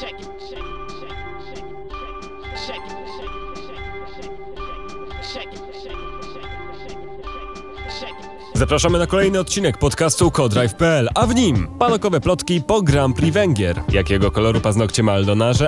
Check it, Zapraszamy na kolejny odcinek podcastu Codrive.pl, a w nim panokowe plotki po Grand Prix Węgier. Jakiego koloru paznokcie ma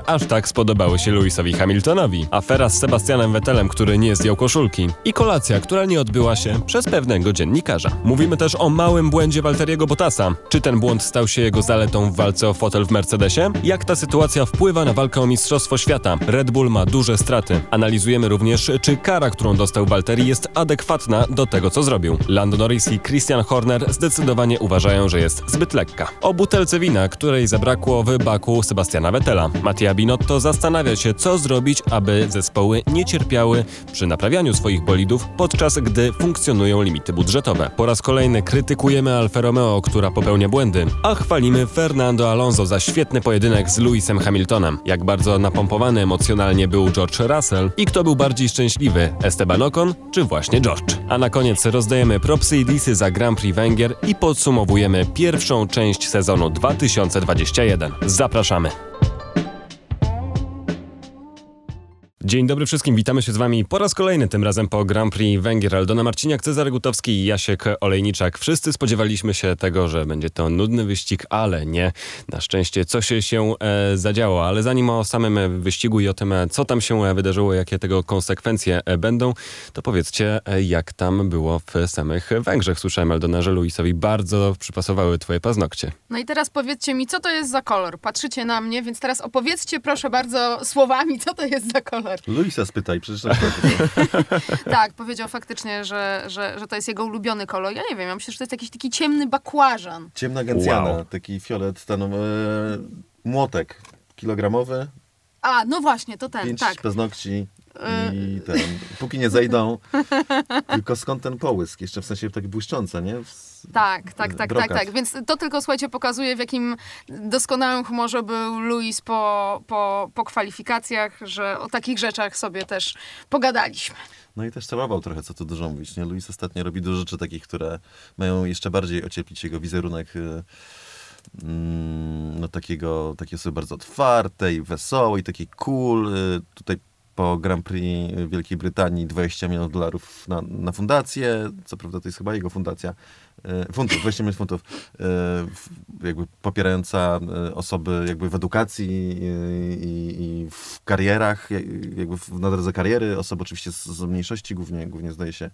aż tak spodobały się Lewisowi Hamiltonowi? Afera z Sebastianem Vettelem, który nie zdjął koszulki. I kolacja, która nie odbyła się przez pewnego dziennikarza. Mówimy też o małym błędzie Walteriego Bottasa. Czy ten błąd stał się jego zaletą w walce o fotel w Mercedesie? Jak ta sytuacja wpływa na walkę o Mistrzostwo Świata? Red Bull ma duże straty. Analizujemy również, czy kara, którą dostał Walteri jest adekwatna do tego, co zrobił. Lando Norris Christian Horner zdecydowanie uważają, że jest zbyt lekka. O butelce wina, której zabrakło w baku Sebastiana Vettela. Mattia Binotto zastanawia się, co zrobić, aby zespoły nie cierpiały przy naprawianiu swoich bolidów, podczas gdy funkcjonują limity budżetowe. Po raz kolejny krytykujemy Alfa Romeo, która popełnia błędy, a chwalimy Fernando Alonso za świetny pojedynek z Lewisem Hamiltonem. Jak bardzo napompowany emocjonalnie był George Russell i kto był bardziej szczęśliwy, Esteban Ocon czy właśnie George. A na koniec rozdajemy propsy i disy za Grand Prix Węgier i podsumowujemy pierwszą część sezonu 2021. Zapraszamy! Dzień dobry wszystkim, witamy się z wami po raz kolejny, tym razem po Grand Prix Węgier. Aldona Marciniak, Cezary Gutowski i Jasiek Olejniczak. Wszyscy spodziewaliśmy się tego, że będzie to nudny wyścig, ale nie. Na szczęście coś się e, zadziało, ale zanim o samym wyścigu i o tym, e, co tam się e, wydarzyło, jakie tego konsekwencje e, będą, to powiedzcie, jak tam było w samych Węgrzech. Słyszałem, Aldona, że Luisowi bardzo przypasowały twoje paznokcie. No i teraz powiedzcie mi, co to jest za kolor? Patrzycie na mnie, więc teraz opowiedzcie proszę bardzo słowami, co to jest za kolor. Luisa spytaj, przecież tak Tak, powiedział faktycznie, że, że, że to jest jego ulubiony kolor. Ja nie wiem, ja myślę, że to jest jakiś taki ciemny bakłażan. Ciemna gęcjana, Wow. taki fiolet, ten e, młotek kilogramowy, A, no właśnie, to ten, pięć tak. paznokci i ten, póki nie zejdą, tylko skąd ten połysk? Jeszcze w sensie tak błyszczące, nie? Tak, tak, tak, tak, brokat. tak. Więc to tylko, słuchajcie, pokazuje, w jakim doskonałym humorze był Luis po, po, po kwalifikacjach, że o takich rzeczach sobie też pogadaliśmy. No i też całował trochę, co tu dużo mówić, nie? Luis ostatnio robi dużo rzeczy takich, które mają jeszcze bardziej ocieplić jego wizerunek e, mm, no takiego, takiej osoby bardzo otwartej, wesołej, takiej cool. E, Tutaj po Grand Prix Wielkiej Brytanii 20 milionów dolarów na, na fundację, co prawda to jest chyba jego fundacja, funtów, 20 milionów funtów, e, jakby popierająca e, osoby jakby w edukacji e, i, i w karierach, jak- jakby w- na drodze kariery, osoby oczywiście z, z mniejszości, głównie, głównie zdaje się, e,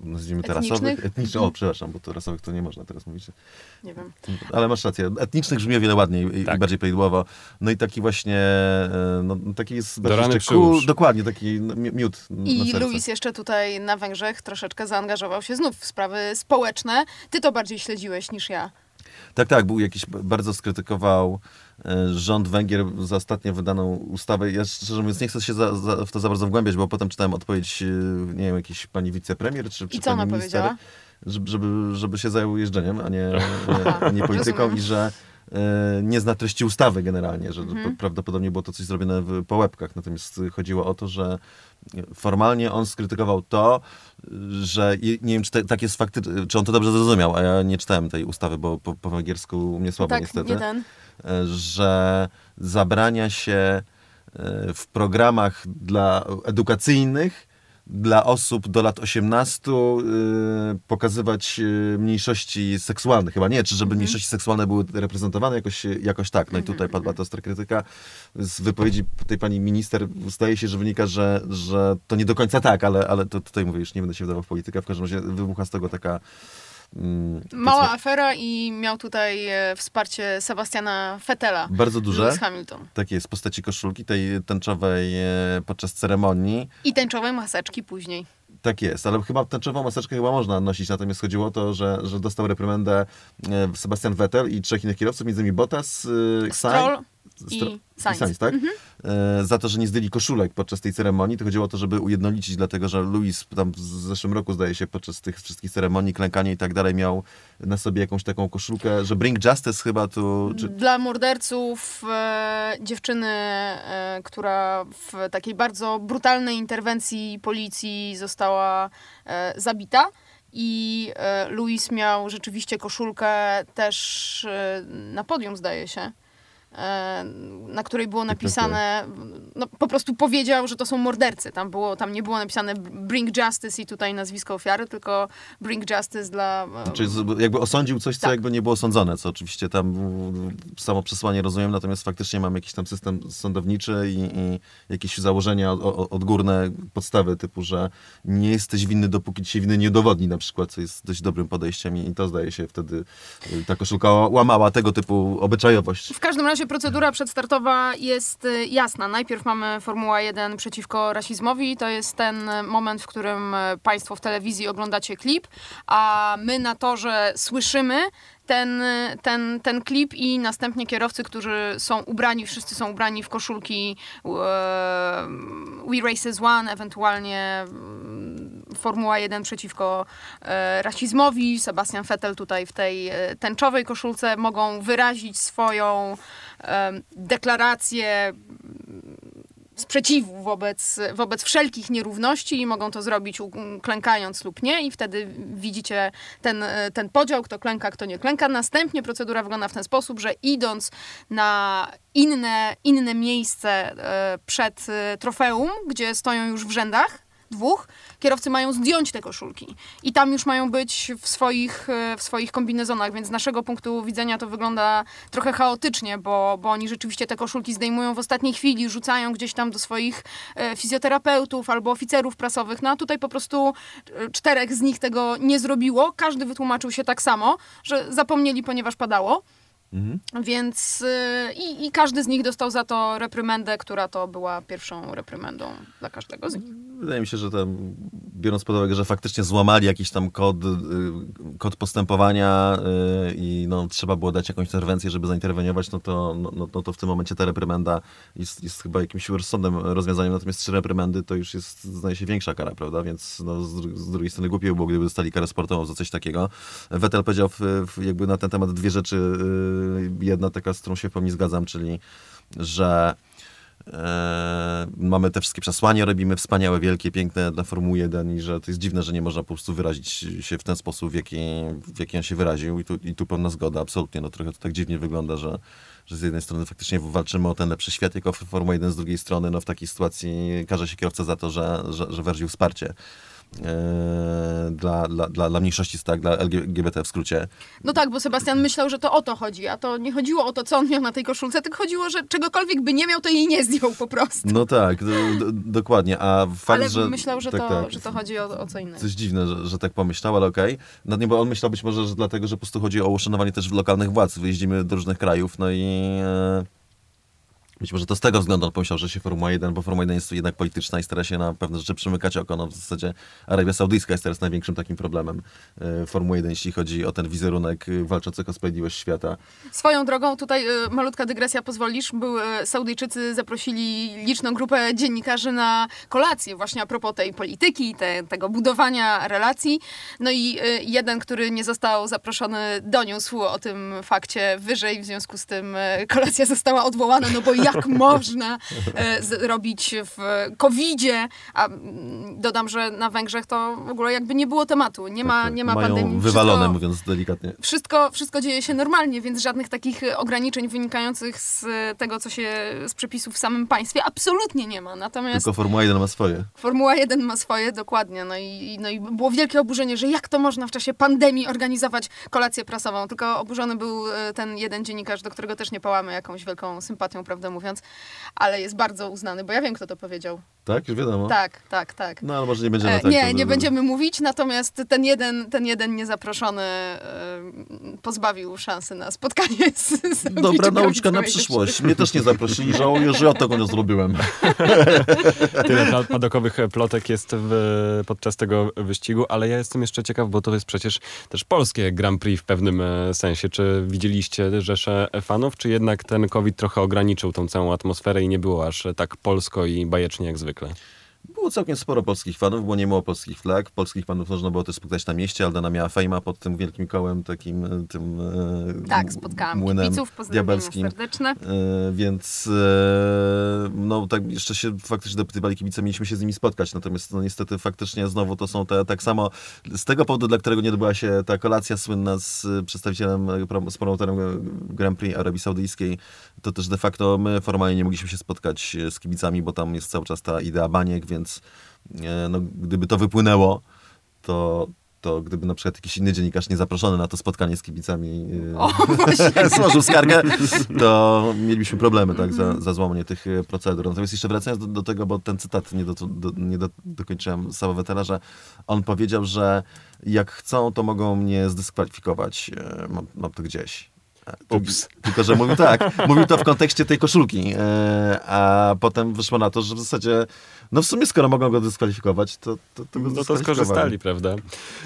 nazwijmy to rasowych, Etnicznych? o przepraszam, bo to rasowych to nie można teraz mówić, Nie wiem. ale masz rację, etnicznych brzmi o wiele ładniej i, Tak. i bardziej prawidłowo, no i taki właśnie, e, no, taki jest Do bardziej rany jeszcze cool, dokładnie, taki mi- miód I. Luis jeszcze tutaj na Węgrzech troszeczkę zaangażował się znów w sprawy społeczne. Ty to bardziej śledziłeś niż ja. Tak, tak, był jakiś, bardzo skrytykował e, rząd Węgier za ostatnio wydaną ustawę. Ja szczerze mówiąc nie chcę się za, za, w to za bardzo wgłębiać, bo potem czytałem odpowiedź, e, nie wiem, jakiejś pani wicepremier czy, czy I co pani ona minister, powiedziała? żeby, żeby, się zajął jeżdżeniem, a nie, nie, nie polityką rozumiem. i że e, nie zna treści ustawy generalnie, że Mhm. prawdopodobnie było to coś zrobione w, po łebkach. Natomiast chodziło o to, że formalnie on skrytykował to, że nie wiem, czy te, tak jest faktycznie, czy on to dobrze zrozumiał, a ja nie czytałem tej ustawy, bo po, po węgiersku u mnie słabo tak, niestety nie ten. e, że zabrania się e, w programach dla edukacyjnych dla osób do lat 18 y, pokazywać y, mniejszości seksualne. Chyba nie, czy żeby mniejszości seksualne były reprezentowane jakoś, jakoś tak. No i tutaj padła ta ostra krytyka. Z wypowiedzi tej pani minister zdaje się, że wynika, że, że to nie do końca tak, ale, ale to tutaj mówię, już nie będę się wdawał w politykę. W każdym razie wybucha z tego taka mm, Mała powiedzmy, afera i miał tutaj e, wsparcie Sebastiana Fettela. bardzo duże. Lewis Hamilton. Tak jest, w postaci koszulki tej tęczowej e, podczas ceremonii. I tęczowe maseczki później. Tak jest, ale chyba tęczową maseczkę chyba można nosić, natomiast chodziło o to, że, że dostał reprymendę e, Sebastian Vettel i trzech innych kierowców, między innymi Bottas, Stroll Sainz, i Sainz. Sainz tak? E, za to, że nie zdjęli koszulek podczas tej ceremonii. To chodziło o to, żeby ujednolicić, dlatego że Luis tam w zeszłym roku, zdaje się, podczas tych wszystkich ceremonii, klękania i tak dalej, miał na sobie jakąś taką koszulkę, że Bring Justice chyba tu... Czy... Dla morderców e, dziewczyny, e, która w takiej bardzo brutalnej interwencji policji została e, zabita. I e, Luis miał rzeczywiście koszulkę też e, na podium, zdaje się. E, na której było napisane, no po prostu powiedział, że to są mordercy. Tam, było, tam nie było napisane bring justice i tutaj nazwisko ofiary, tylko bring justice dla... e, Czyli z- jakby osądził coś, co Tak. jakby nie było sądzone, co oczywiście tam samo przesłanie rozumiem, natomiast faktycznie mamy jakiś tam system sądowniczy i, i jakieś założenia odgórne, podstawy typu, że nie jesteś winny, dopóki ci się winy nie udowodni na przykład, co jest dość dobrym podejściem i, i to zdaje się wtedy y, ta koszulka łamała tego typu obyczajowość. W każdym razie procedura przedstartowa jest y, jasna. Najpierw mamy Formuła 1 przeciwko rasizmowi. To jest ten moment, w którym y, Państwo w telewizji oglądacie klip, a my na torze słyszymy ten, ten, ten klip i następnie kierowcy, którzy są ubrani, wszyscy są ubrani w koszulki e, We Races One, ewentualnie mm, Formuła 1 przeciwko e, rasizmowi. Sebastian Vettel tutaj w tej e, tęczowej koszulce mogą wyrazić swoją deklarację sprzeciwu wobec, wobec wszelkich nierówności i mogą to zrobić klękając lub nie i wtedy widzicie ten, e, ten podział, kto klęka, kto nie klęka. Następnie procedura wygląda w ten sposób, że idąc na inne, inne miejsce e, przed e, trofeum, gdzie stoją już w rzędach, dwóch, kierowcy mają zdjąć te koszulki. I tam już mają być w swoich, e, w swoich kombinezonach, więc z naszego punktu widzenia to wygląda trochę chaotycznie, bo, bo oni rzeczywiście te koszulki zdejmują w ostatniej chwili, rzucają gdzieś tam do swoich e, fizjoterapeutów albo oficerów prasowych. No a tutaj po prostu e, czterech z nich tego nie zrobiło. Każdy wytłumaczył się tak samo, że zapomnieli, ponieważ padało. Więc y, i, i każdy z nich dostał za to reprymendę, która to była pierwszą reprymendą dla każdego z nich. Wydaje mi się, że tam, biorąc pod uwagę, że faktycznie złamali jakiś tam kod, y, kod postępowania y, i no, trzeba było dać jakąś interwencję, żeby zainterweniować, no to, no, no, no to w tym momencie ta reprymenda jest, jest chyba jakimś rozsądnym rozwiązaniem, natomiast trzy reprymendy to już jest, zdaje się, większa kara, prawda? Więc no, z, z drugiej strony głupio by było, gdyby dostali karę sportową za coś takiego. Vettel powiedział w, w, jakby na ten temat dwie rzeczy. y, Jedna taka, z którą się w pełni zgadzam, czyli że E, mamy te wszystkie przesłania, robimy wspaniałe, wielkie, piękne dla Formuły 1 i że to jest dziwne, że nie można po prostu wyrazić się w ten sposób, w jaki, w jaki on się wyraził i tu, i tu pełna zgoda, absolutnie. No trochę to tak dziwnie wygląda, że, że z jednej strony faktycznie walczymy o ten lepszy świat jako Formuła 1, z drugiej strony no w takiej sytuacji karze się kierowca za to, że, że, że wyraził wsparcie. E, dla, dla, dla, dla mniejszości, tak, dla LGBT w skrócie. No tak, bo Sebastian myślał, że to o to chodzi, a to nie chodziło o to, co on miał na tej koszulce, tylko chodziło, że czegokolwiek by nie miał, to jej nie zdjął po prostu. No tak, do, do, dokładnie, a fakt, Ale że... myślał, że, tak, to, tak. że to chodzi o, o co innego. Coś dziwne, że, że tak pomyślał, ale okej. No nie, bo on myślał być może, że dlatego, że po prostu chodzi o uszanowanie też lokalnych władz. Wyjeździmy do różnych krajów, no i e, być może to z tego względu on pomyślał, że się Formuła 1, bo Formuła 1 jest jednak polityczna i stara się na pewne rzeczy przymykać oko. No w zasadzie Arabia Saudyjska jest teraz największym takim problemem e, Formuły 1, jeśli chodzi o ten wizerunek e, walczących o sprawiedliwość świata. Swoją drogą, tutaj y, malutka dygresja, pozwolisz, był, Saudyjczycy zaprosili liczną grupę dziennikarzy na kolację właśnie a propos tej polityki, te, tego budowania relacji. No i jeden, który nie został zaproszony, doniósł o tym fakcie wyżej, w związku z tym kolacja została odwołana, no bo jak można y, zrobić w COVID-zie, a mm, dodam, że na Węgrzech to w ogóle jakby nie było tematu, nie ma, Tak, nie ma Mają pandemii. wywalone, Wszystko- mówiąc delikatnie. wszystko, wszystko dzieje się normalnie, więc żadnych takich e, ograniczeń wynikających z e, tego, co się z przepisów w samym państwie absolutnie nie ma. Natomiast Tylko Formuła 1 ma swoje. Formuła 1 ma swoje dokładnie. No i, no i było wielkie oburzenie, że jak to można w czasie pandemii organizować kolację prasową. Tylko oburzony był e, ten jeden dziennikarz, do którego też nie pałamy jakąś wielką sympatią, prawdę mówiąc, ale jest bardzo uznany, bo ja wiem, kto to powiedział. Tak? Już wiadomo. Tak, tak, tak. No ale może nie będziemy E, tak. nie, to- nie będziemy mówić, natomiast ten jeden, ten jeden niezaproszony e, pozbawił szansy na spotkanie z, z Dobra nauczka na przyszłość. Mnie też nie zaprosili, żałuję, że ja tego nie zrobiłem. Tyle pa- padokowych plotek jest w, podczas tego wyścigu, ale ja jestem jeszcze ciekaw, bo to jest przecież też polskie Grand Prix w pewnym e, sensie. Czy widzieliście rzesze fanów, czy jednak ten COVID trochę ograniczył tą całą atmosferę i nie było aż tak polsko i bajecznie jak zwykle? Było było całkiem sporo polskich fanów, było nie mało polskich flag. Polskich fanów można było też spotkać na mieście. Aldona miała fejma pod tym wielkim kołem, takim e, tym e, Tak, spotkałam młynem kibiców, diabelskim. serdeczne. E, Więc no tak jeszcze się faktycznie dopytywali kibice, mieliśmy się z nimi spotkać, natomiast no niestety faktycznie znowu to są te, tak samo z tego powodu, dla którego nie odbyła się ta kolacja słynna z przedstawicielem, z promotorem Grand Prix Arabii Saudyjskiej, to też de facto my formalnie nie mogliśmy się spotkać z kibicami, bo tam jest cały czas ta idea baniek, więc no, gdyby to wypłynęło, to, to gdyby na przykład jakiś inny dziennikarz nie zaproszony na to spotkanie z kibicami e, O, złożył skargę, to mielibyśmy problemy tak, za, za złamanie tych e, procedur. Natomiast jeszcze wracając do, do tego, bo ten cytat nie, do, do, nie do, dokończyłem Saba Wetera, że on powiedział, że jak chcą, to mogą mnie zdyskwalifikować. E, Mam, mam to gdzieś. Ups. Tylko, że mówił tak, mówił to w kontekście tej koszulki, a potem wyszło na to, że w zasadzie, no w sumie skoro mogą go dyskwalifikować, to, to, to No to skorzystali, prawda?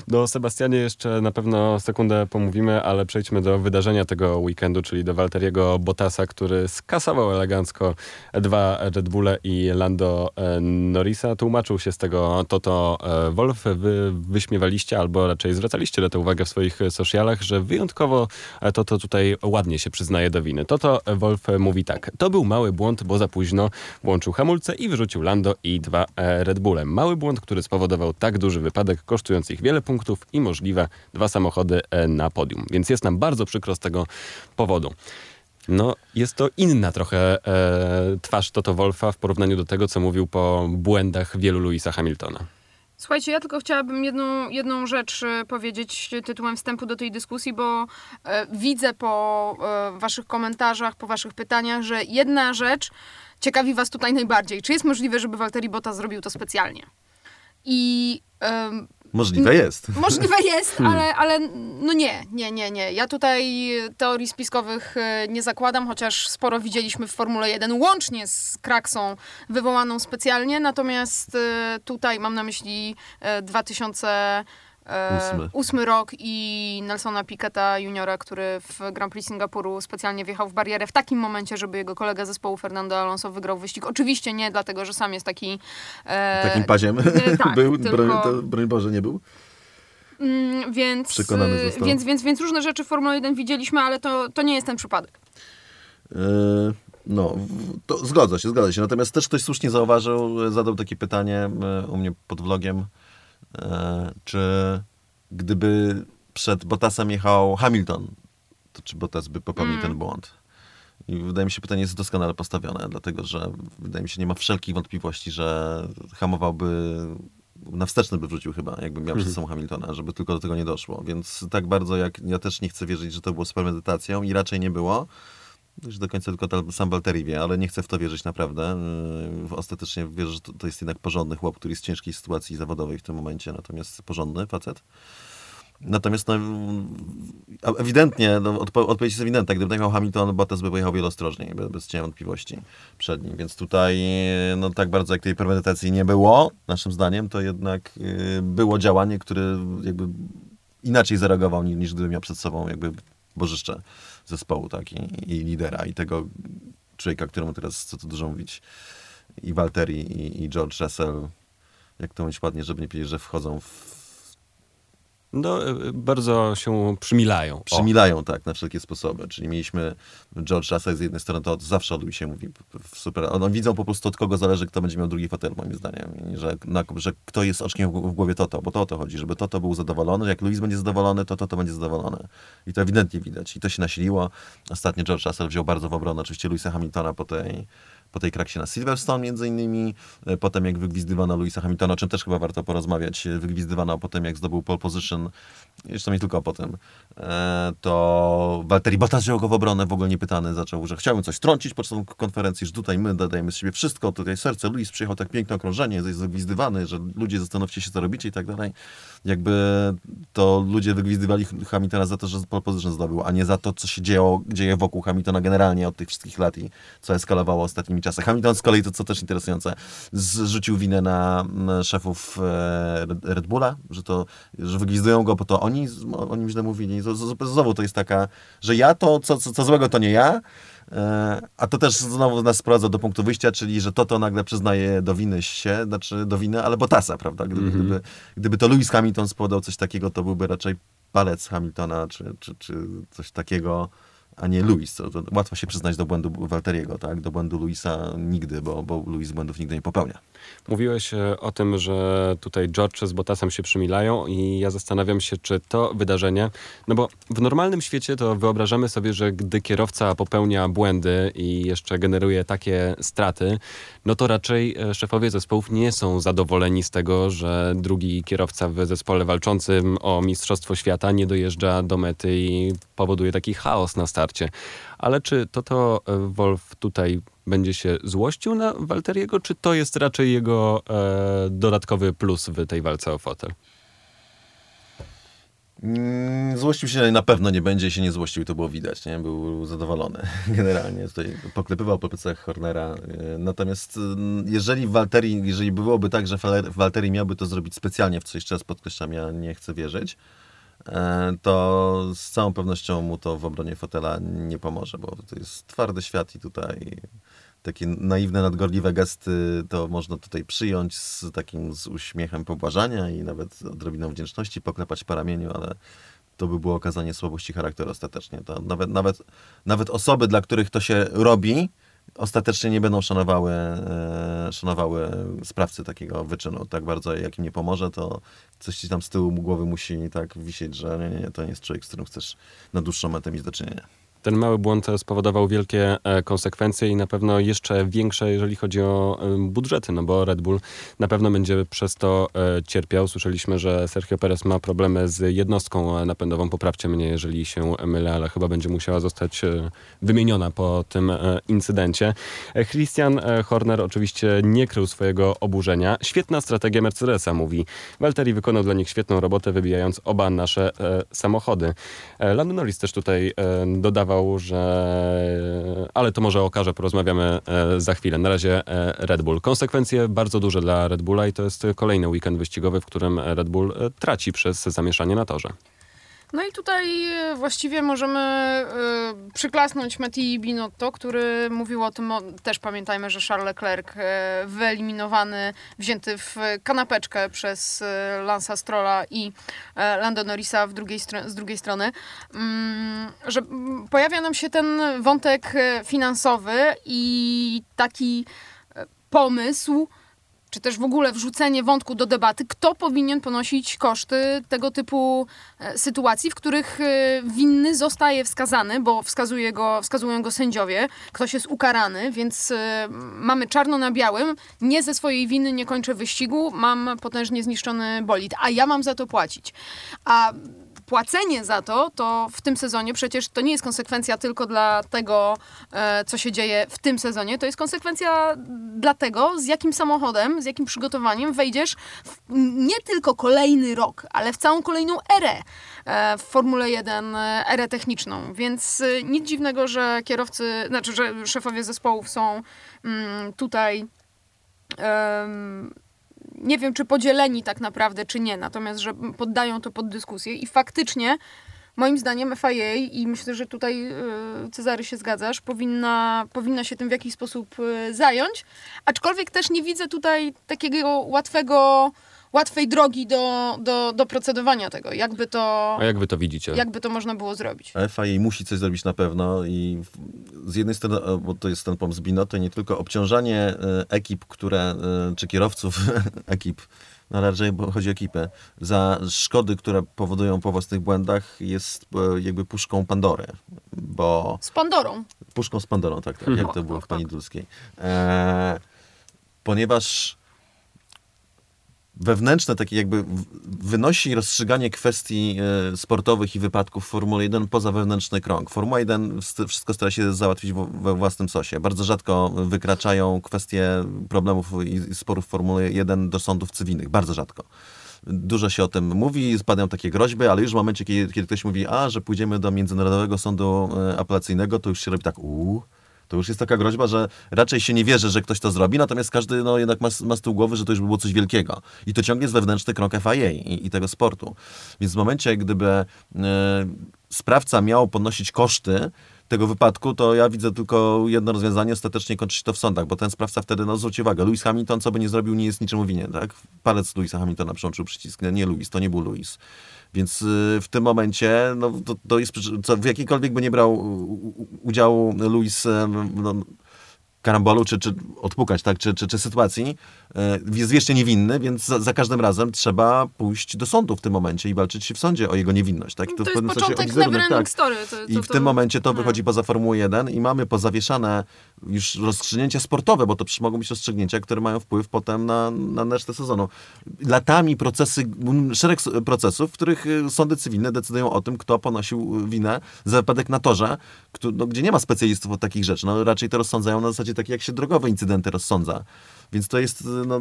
Do Sebastianie jeszcze na pewno sekundę pomówimy, ale przejdźmy do wydarzenia tego weekendu, czyli do Walteriego Bottasa, który skasował elegancko dwa Red Bulle i Lando e, Norrisa. Tłumaczył się z tego Toto e, Wolf. Wy wyśmiewaliście, albo raczej zwracaliście na to uwagę w swoich socialach, że wyjątkowo e, Toto tutaj ładnie się przyznaje do winy. Toto Wolf mówi tak. To był mały błąd, bo za późno włączył hamulce i wyrzucił Lando i dwa e, Red Bulle. Mały błąd, który spowodował tak duży wypadek, kosztujący ich wiele punktów i możliwe dwa samochody e, na podium. Więc jest nam bardzo przykro z tego powodu. No, jest to inna trochę e, twarz Toto Wolfa w porównaniu do tego, co mówił po błędach wielu Louisa Hamiltona. Słuchajcie, ja tylko chciałabym jedną, jedną rzecz e, powiedzieć tytułem wstępu do tej dyskusji, bo e, widzę po e, waszych komentarzach, po waszych pytaniach, że jedna rzecz ciekawi was tutaj najbardziej. Czy jest możliwe, żeby Walteri Bota zrobił to specjalnie? I em, Możliwe jest. Możliwe jest, ale, ale no nie, nie, nie, nie. Ja tutaj teorii spiskowych e, nie zakładam, chociaż sporo widzieliśmy w Formule 1 łącznie z kraksą wywołaną specjalnie, natomiast e, tutaj mam na myśli e, 2000 Ósmy. E, ósmy rok i Nelsona Piketa juniora, który w Grand Prix Singapuru specjalnie wjechał w barierę w takim momencie, żeby jego kolega zespołu Fernando Alonso wygrał wyścig. Oczywiście nie, dlatego że sam jest taki... E, Takim paziem e, tak, był, tylko... broń, to, broń Boże nie był. Mm, więc, Przekonany. E, więc, więc, więc różne rzeczy w Formule 1 widzieliśmy, ale to, to nie jest ten przypadek. E, no, to się, zgodzę się. Natomiast też ktoś słusznie zauważył, zadał takie pytanie u mnie pod vlogiem, czy gdyby przed Bottasem jechał Hamilton, to czy Bottas by popełnił Mm. ten błąd? I wydaje mi się, pytanie jest doskonale postawione, dlatego że wydaje mi się, nie ma wszelkich wątpliwości, że hamowałby, na wsteczny by wrzucił chyba, jakby miał przed sobą Hamiltona, żeby tylko do tego nie doszło. Więc tak bardzo jak ja też nie chcę wierzyć, że to było z premedytacją i raczej nie było. Już do końca tylko sam Walteri wie, ale nie chcę w to wierzyć naprawdę. Yy, Ostatecznie wierzę, że to, jest jednak porządny chłop, który jest w ciężkiej sytuacji zawodowej w tym momencie, natomiast porządny facet. Natomiast no, ewidentnie, no, odpo- odpowiedź jest ewidentna. Gdyby tak miał Hamilton, Bottas by pojechał wiele ostrożniej, bez, cienia wątpliwości przed nim. Więc tutaj, no tak bardzo jak tej premedytacji nie było, naszym zdaniem, to jednak yy, było działanie, które jakby inaczej zareagował niż, niż gdyby miał przed sobą jakby bożyszcze zespołu, tak, i, i lidera, i tego człowieka, któremu teraz, co tu dużo mówić, i Walteri, i, i George Russell, jak to mówić ładnie, żeby nie powiedzieć, że wchodzą w No, e, bardzo się przymilają. Przymilają tak na wszelkie sposoby. Czyli mieliśmy George Russell z jednej strony, to zawsze o się mówi w super. One widzą po prostu od kogo zależy, kto będzie miał drugi fotel, moim zdaniem. Że, na, że kto jest oczkiem w w głowie Toto, bo to o to chodzi, żeby Toto był zadowolony. Jak Luis będzie zadowolony, to Toto będzie zadowolony. I to ewidentnie widać. I to się nasiliło. Ostatnio George Russell wziął bardzo w obronę oczywiście Luisa Hamiltona po tej po tej kraksie na Silverstone między innymi, E, potem jak wygwizdywano Luisa Hamiltona, o czym też chyba warto porozmawiać, e, wygwizdywano potem jak zdobył pole position, jeszcze nie tylko potem, e, to Walteri Bottas wziął go w obronę, w ogóle niepytany, zaczął, że chciałbym coś trącić podczas konferencji, że tutaj my dodajemy z siebie wszystko, tutaj serce, Luis przyjechał tak piękne okrążenie, jest wygwizdywany, że ludzie zastanówcie się, co robicie i tak dalej. Jakby to ludzie wygwizdywali Hamiltona za to, że pole position zdobył, a nie za to, co się dzieło, dzieje wokół Hamiltona generalnie od tych wszystkich lat i co eskalowało ostatnimi czasy. Hamilton z kolei, to co też interesujące, zrzucił winę na mm, szefów e, Red- Bulla, że to, że wygwizdują go, bo to oni o nim źle mówili. Znowu to jest taka, że ja to, co, co, co złego to nie ja, a to też znowu nas sprowadza do punktu wyjścia, czyli że to to nagle przyznaje do winy się, znaczy do winy, ale Bottasa, prawda? Gdyby, gdyby, gdyby to Lewis Hamilton spodał coś takiego, to byłby raczej palec Hamiltona, czy, czy, czy coś takiego, a nie Lewis. To, to łatwo się przyznać do błędu Walteriego, tak? Do błędu Luisa nigdy, bo, bo Lewis błędów nigdy nie popełnia. Mówiłeś e, o tym, że tutaj George z Bottasem się przymilają i ja zastanawiam się, czy to wydarzenie, no bo w normalnym świecie to wyobrażamy sobie, że gdy kierowca popełnia błędy i jeszcze generuje takie straty, no to raczej e, szefowie zespołów nie są zadowoleni z tego, że drugi kierowca w zespole walczącym o Mistrzostwo Świata nie dojeżdża do mety i powoduje taki chaos na starcie. Ale czy to to e, Wolf tutaj będzie się złościł na Walteriego, czy to jest raczej jego e, dodatkowy plus w tej walce o fotel? Mm, Złościł się na pewno nie będzie, się nie złościł, to było widać, nie? Był zadowolony generalnie. Tutaj poklepywał po plecach Hornera. Yy, Natomiast mm, jeżeli w Walterii, jeżeli byłoby tak, że Walteri miałby to zrobić specjalnie, w co jeszcze raz podkreślam, ja nie chcę wierzyć, e, to z całą pewnością mu to w obronie fotela nie pomoże, bo to jest twardy świat i tutaj takie naiwne, nadgorliwe gesty to można tutaj przyjąć z takim z uśmiechem pobłażania i nawet odrobiną wdzięczności poklepać po ramieniu, ale to by było okazanie słabości charakteru ostatecznie. To nawet, nawet, nawet osoby, dla których to się robi, ostatecznie nie będą szanowały, e, szanowały sprawcy takiego wyczynu tak bardzo, jak im nie pomoże, to coś ci tam z tyłu głowy musi tak wisieć, że nie, nie, nie, to nie jest człowiek, z którym chcesz na dłuższą metę mieć do czynienia. Ten mały błąd spowodował wielkie e, konsekwencje i na pewno jeszcze większe, jeżeli chodzi o e, budżety, no bo Red Bull na pewno będzie przez to e, cierpiał. Słyszeliśmy, że Sergio Perez ma problemy z jednostką napędową. Poprawcie mnie, jeżeli się mylę, ale chyba będzie musiała zostać e, wymieniona po tym e, incydencie. E, Christian e, Horner oczywiście nie krył swojego oburzenia. Świetna strategia Mercedesa, mówi. Valtteri wykonał dla nich świetną robotę, wybijając oba nasze e, samochody. E, Lando Norris też tutaj e, że... Ale to może okaże, porozmawiamy e, za chwilę. Na razie e, Red Bull. Konsekwencje bardzo duże dla Red Bulla i to jest kolejny weekend wyścigowy, w którym Red Bull e, traci przez zamieszanie na torze. No i tutaj e, właściwie możemy e, przyklasnąć Matti Binotto, który mówił o tym, o, też pamiętajmy, że Charles Leclerc e, wyeliminowany, wzięty w kanapeczkę przez e, Lansa Strolla i e, Lando Norrisa w drugiej z drugiej strony, mm, że pojawia nam się ten wątek finansowy i taki pomysł, czy też w ogóle wrzucenie wątku do debaty, kto powinien ponosić koszty tego typu e, sytuacji, w których e, winny zostaje wskazany, bo wskazuje go, wskazują go sędziowie, ktoś jest ukarany, więc e, mamy czarno na białym, nie ze swojej winy nie kończę wyścigu, mam potężnie zniszczony bolid, a ja mam za to płacić. A płacenie za to, to w tym sezonie przecież to nie jest konsekwencja tylko dla tego, e, co się dzieje w tym sezonie, to jest konsekwencja dla tego, z jakim samochodem, z jakim przygotowaniem wejdziesz nie tylko kolejny rok, ale w całą kolejną erę e, w Formule 1, e, erę techniczną. Więc nic dziwnego, że kierowcy, znaczy, że szefowie zespołów są mm, tutaj nie wiem, czy podzieleni tak naprawdę, czy nie, natomiast, że poddają to pod dyskusję i faktycznie moim zdaniem FIA i myślę, że tutaj e, Cezary się zgadzasz, powinna, powinna się tym w jakiś sposób e, zająć, aczkolwiek też nie widzę tutaj takiego łatwego, łatwej drogi do, do, do procedowania tego, jakby to, A jak wy to widzicie? jakby to można było zrobić. FIA musi coś zrobić na pewno i z jednej strony, e, bo to jest ten pomysł Binotto, nie tylko obciążanie e, ekip, które, e, czy kierowców ekip, no raczej bo chodzi o ekipy, za szkody, które powodują po własnych błędach jest jakby puszką Pandory, bo Z Pandorą. puszką z Pandorą, tak, tak jak to było w tak, Pani tak. Dulskiej. E, ponieważ wewnętrzne takie jakby wynosi rozstrzyganie kwestii e, sportowych i wypadków w Formule 1 poza wewnętrzny krąg. Formuła 1 st- wszystko stara się załatwić we własnym sosie. Bardzo rzadko wykraczają kwestie problemów i sporów w Formule 1 do sądów cywilnych. Bardzo rzadko. Dużo się o tym mówi, spadają takie groźby, ale już w momencie, kiedy, kiedy ktoś mówi, a, że pójdziemy do Międzynarodowego Sądu e, Apelacyjnego, to już się robi tak, uuu, To już jest taka groźba, że raczej się nie wierzy, że ktoś to zrobi, natomiast każdy no, jednak ma, ma z tyłu głowy, że to już by było coś wielkiego. I to ciągle jest wewnętrzny krok FIA i, i tego sportu. Więc w momencie, gdyby e, sprawca miał ponosić koszty tego wypadku, to ja widzę tylko jedno rozwiązanie, ostatecznie kończy się to w sądach, bo ten sprawca wtedy, no zwróćcie uwagę, Lewis Hamilton, co by nie zrobił, nie jest niczemu winien, tak? Palec Lewisa Hamiltona przełączył przycisk, nie Lewis, to nie był Lewis. Więc y, w tym momencie, no, to, to jest, w jakikolwiek by nie brał udziału Lewis y, no, karambolu, czy, czy odpukać, tak, czy, czy, czy sytuacji, e, jest wiecznie niewinny, więc za, za każdym razem trzeba pójść do sądu w tym momencie i walczyć w sądzie o jego niewinność. Tak? To, w jest pewnym początek tak. story. To, I to, w to, tym momencie to wychodzi poza Formułę 1 i mamy pozawieszane już rozstrzygnięcia sportowe, bo to mogą być rozstrzygnięcia, które mają wpływ potem na, na resztę sezonu. Latami procesy, szereg procesów, w których y, sądy cywilne decydują o tym, kto ponosił winę za wypadek na torze, któ- no, gdzie nie ma specjalistów od takich rzeczy. No, raczej to rozsądzają na zasadzie takiej, jak się drogowe incydenty rozsądza. Więc to jest y, no,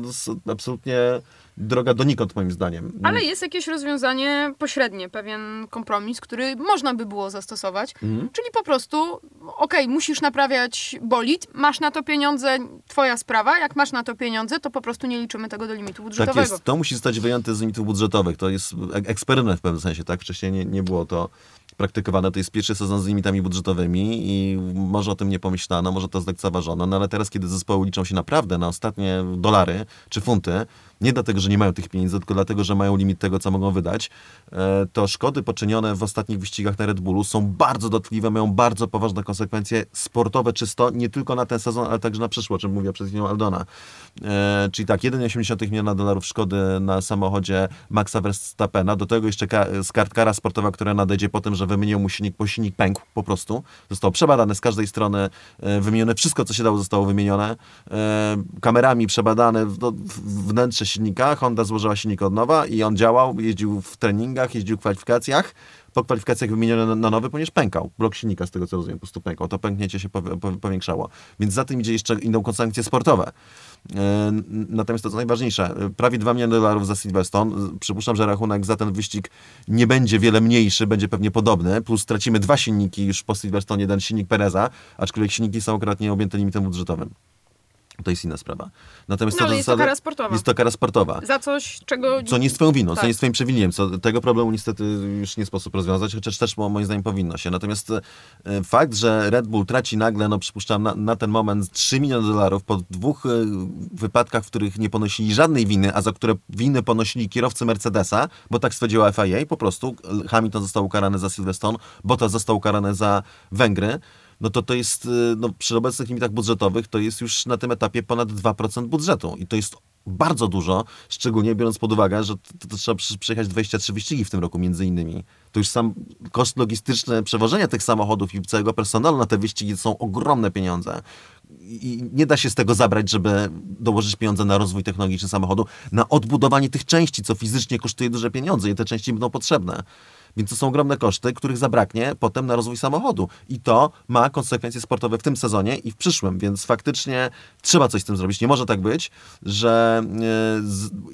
absolutnie droga donikąd, moim zdaniem. Ale jest jakieś rozwiązanie pośrednie, pewien kompromis, który można by było zastosować. Mhm. Czyli po prostu, okej, musisz naprawiać bolid, masz na to pieniądze, twoja sprawa. Jak masz na to pieniądze, to po prostu nie liczymy tego do limitu Tak budżetowego. jest. To musi zostać wyjęte z limitów budżetowych. To jest ek- eksperyment w pewnym sensie, tak? Wcześniej nie, nie było to praktykowane. To jest pierwszy sezon z limitami budżetowymi i może o tym nie pomyślano, może to zlekceważono, no ale teraz, kiedy zespoły liczą się naprawdę na ostatnie dolary czy funty, nie dlatego, że nie mają tych pieniędzy, tylko dlatego, że mają limit tego, co mogą wydać, e, to szkody poczynione w ostatnich wyścigach na Red Bullu są bardzo dotkliwe, mają bardzo poważne konsekwencje sportowe czysto, nie tylko na ten sezon, ale także na przyszły, o czym mówiła przed chwilą Aldona. E, czyli tak, 1,8 miliona dolarów szkody na samochodzie Maxa Verstappena, do tego jeszcze ka- z kart kara sportowa, która nadejdzie po tym, że wymienił mu silnik, bo silnik pękł po prostu. Został przebadany z każdej strony, e, wymienione wszystko, co się dało, zostało wymienione. Kamerami przebadane no, wnętrze silnika, Honda złożyła silnik od nowa i on działał, jeździł w treningach, jeździł w kwalifikacjach. Po kwalifikacjach wymieniony na, nowy, ponieważ pękał. Blok silnika, z tego co rozumiem, po prostu pękał. To pęknięcie się powi- po- powiększało. Więc za tym idzie jeszcze inną konsekwencje sportowe. E, Natomiast to co najważniejsze, e, prawie 2 miliony dolarów za Silverstone. Przypuszczam, że rachunek za ten wyścig nie będzie wiele mniejszy, będzie pewnie podobny. Plus stracimy dwa silniki już po Silverstone, jeden silnik Pereza, aczkolwiek silniki są akurat objęte limitem budżetowym. To jest inna sprawa. Natomiast No, co ale jest to kara sportowa. Jest to kara sportowa. Za coś, czego... Co nie jest twoją winą, co Tak. nie jest twoim przewinieniem. Co, tego problemu niestety już nie sposób rozwiązać, chociaż też mo- moim zdaniem powinno się. Natomiast e, fakt, że Red Bull traci nagle, no przypuszczam, na, na ten moment 3 miliony dolarów po dwóch e, wypadkach, w których nie ponosili żadnej winy, a za które winy ponosili kierowcy Mercedesa, bo tak stwierdziła FIA, po prostu Hamilton został ukarany za Silverstone, Bottas został ukarany za Węgry, no to to jest, y, no, przy obecnych limitach budżetowych, to jest już na tym etapie ponad 2% budżetu. I to jest bardzo dużo, szczególnie biorąc pod uwagę, że to, to trzeba przejechać 23 wyścigi w tym roku między innymi. To już sam koszt logistyczny przewożenia tych samochodów i całego personelu na te wyścigi są ogromne pieniądze. I nie da się z tego zabrać, żeby dołożyć pieniądze na rozwój technologiczny samochodu, na odbudowanie tych części, co fizycznie kosztuje duże pieniądze i te części będą potrzebne. Więc to są ogromne koszty, których zabraknie potem na rozwój samochodu. I to ma konsekwencje sportowe w tym sezonie i w przyszłym, więc faktycznie trzeba coś z tym zrobić. Nie może tak być, że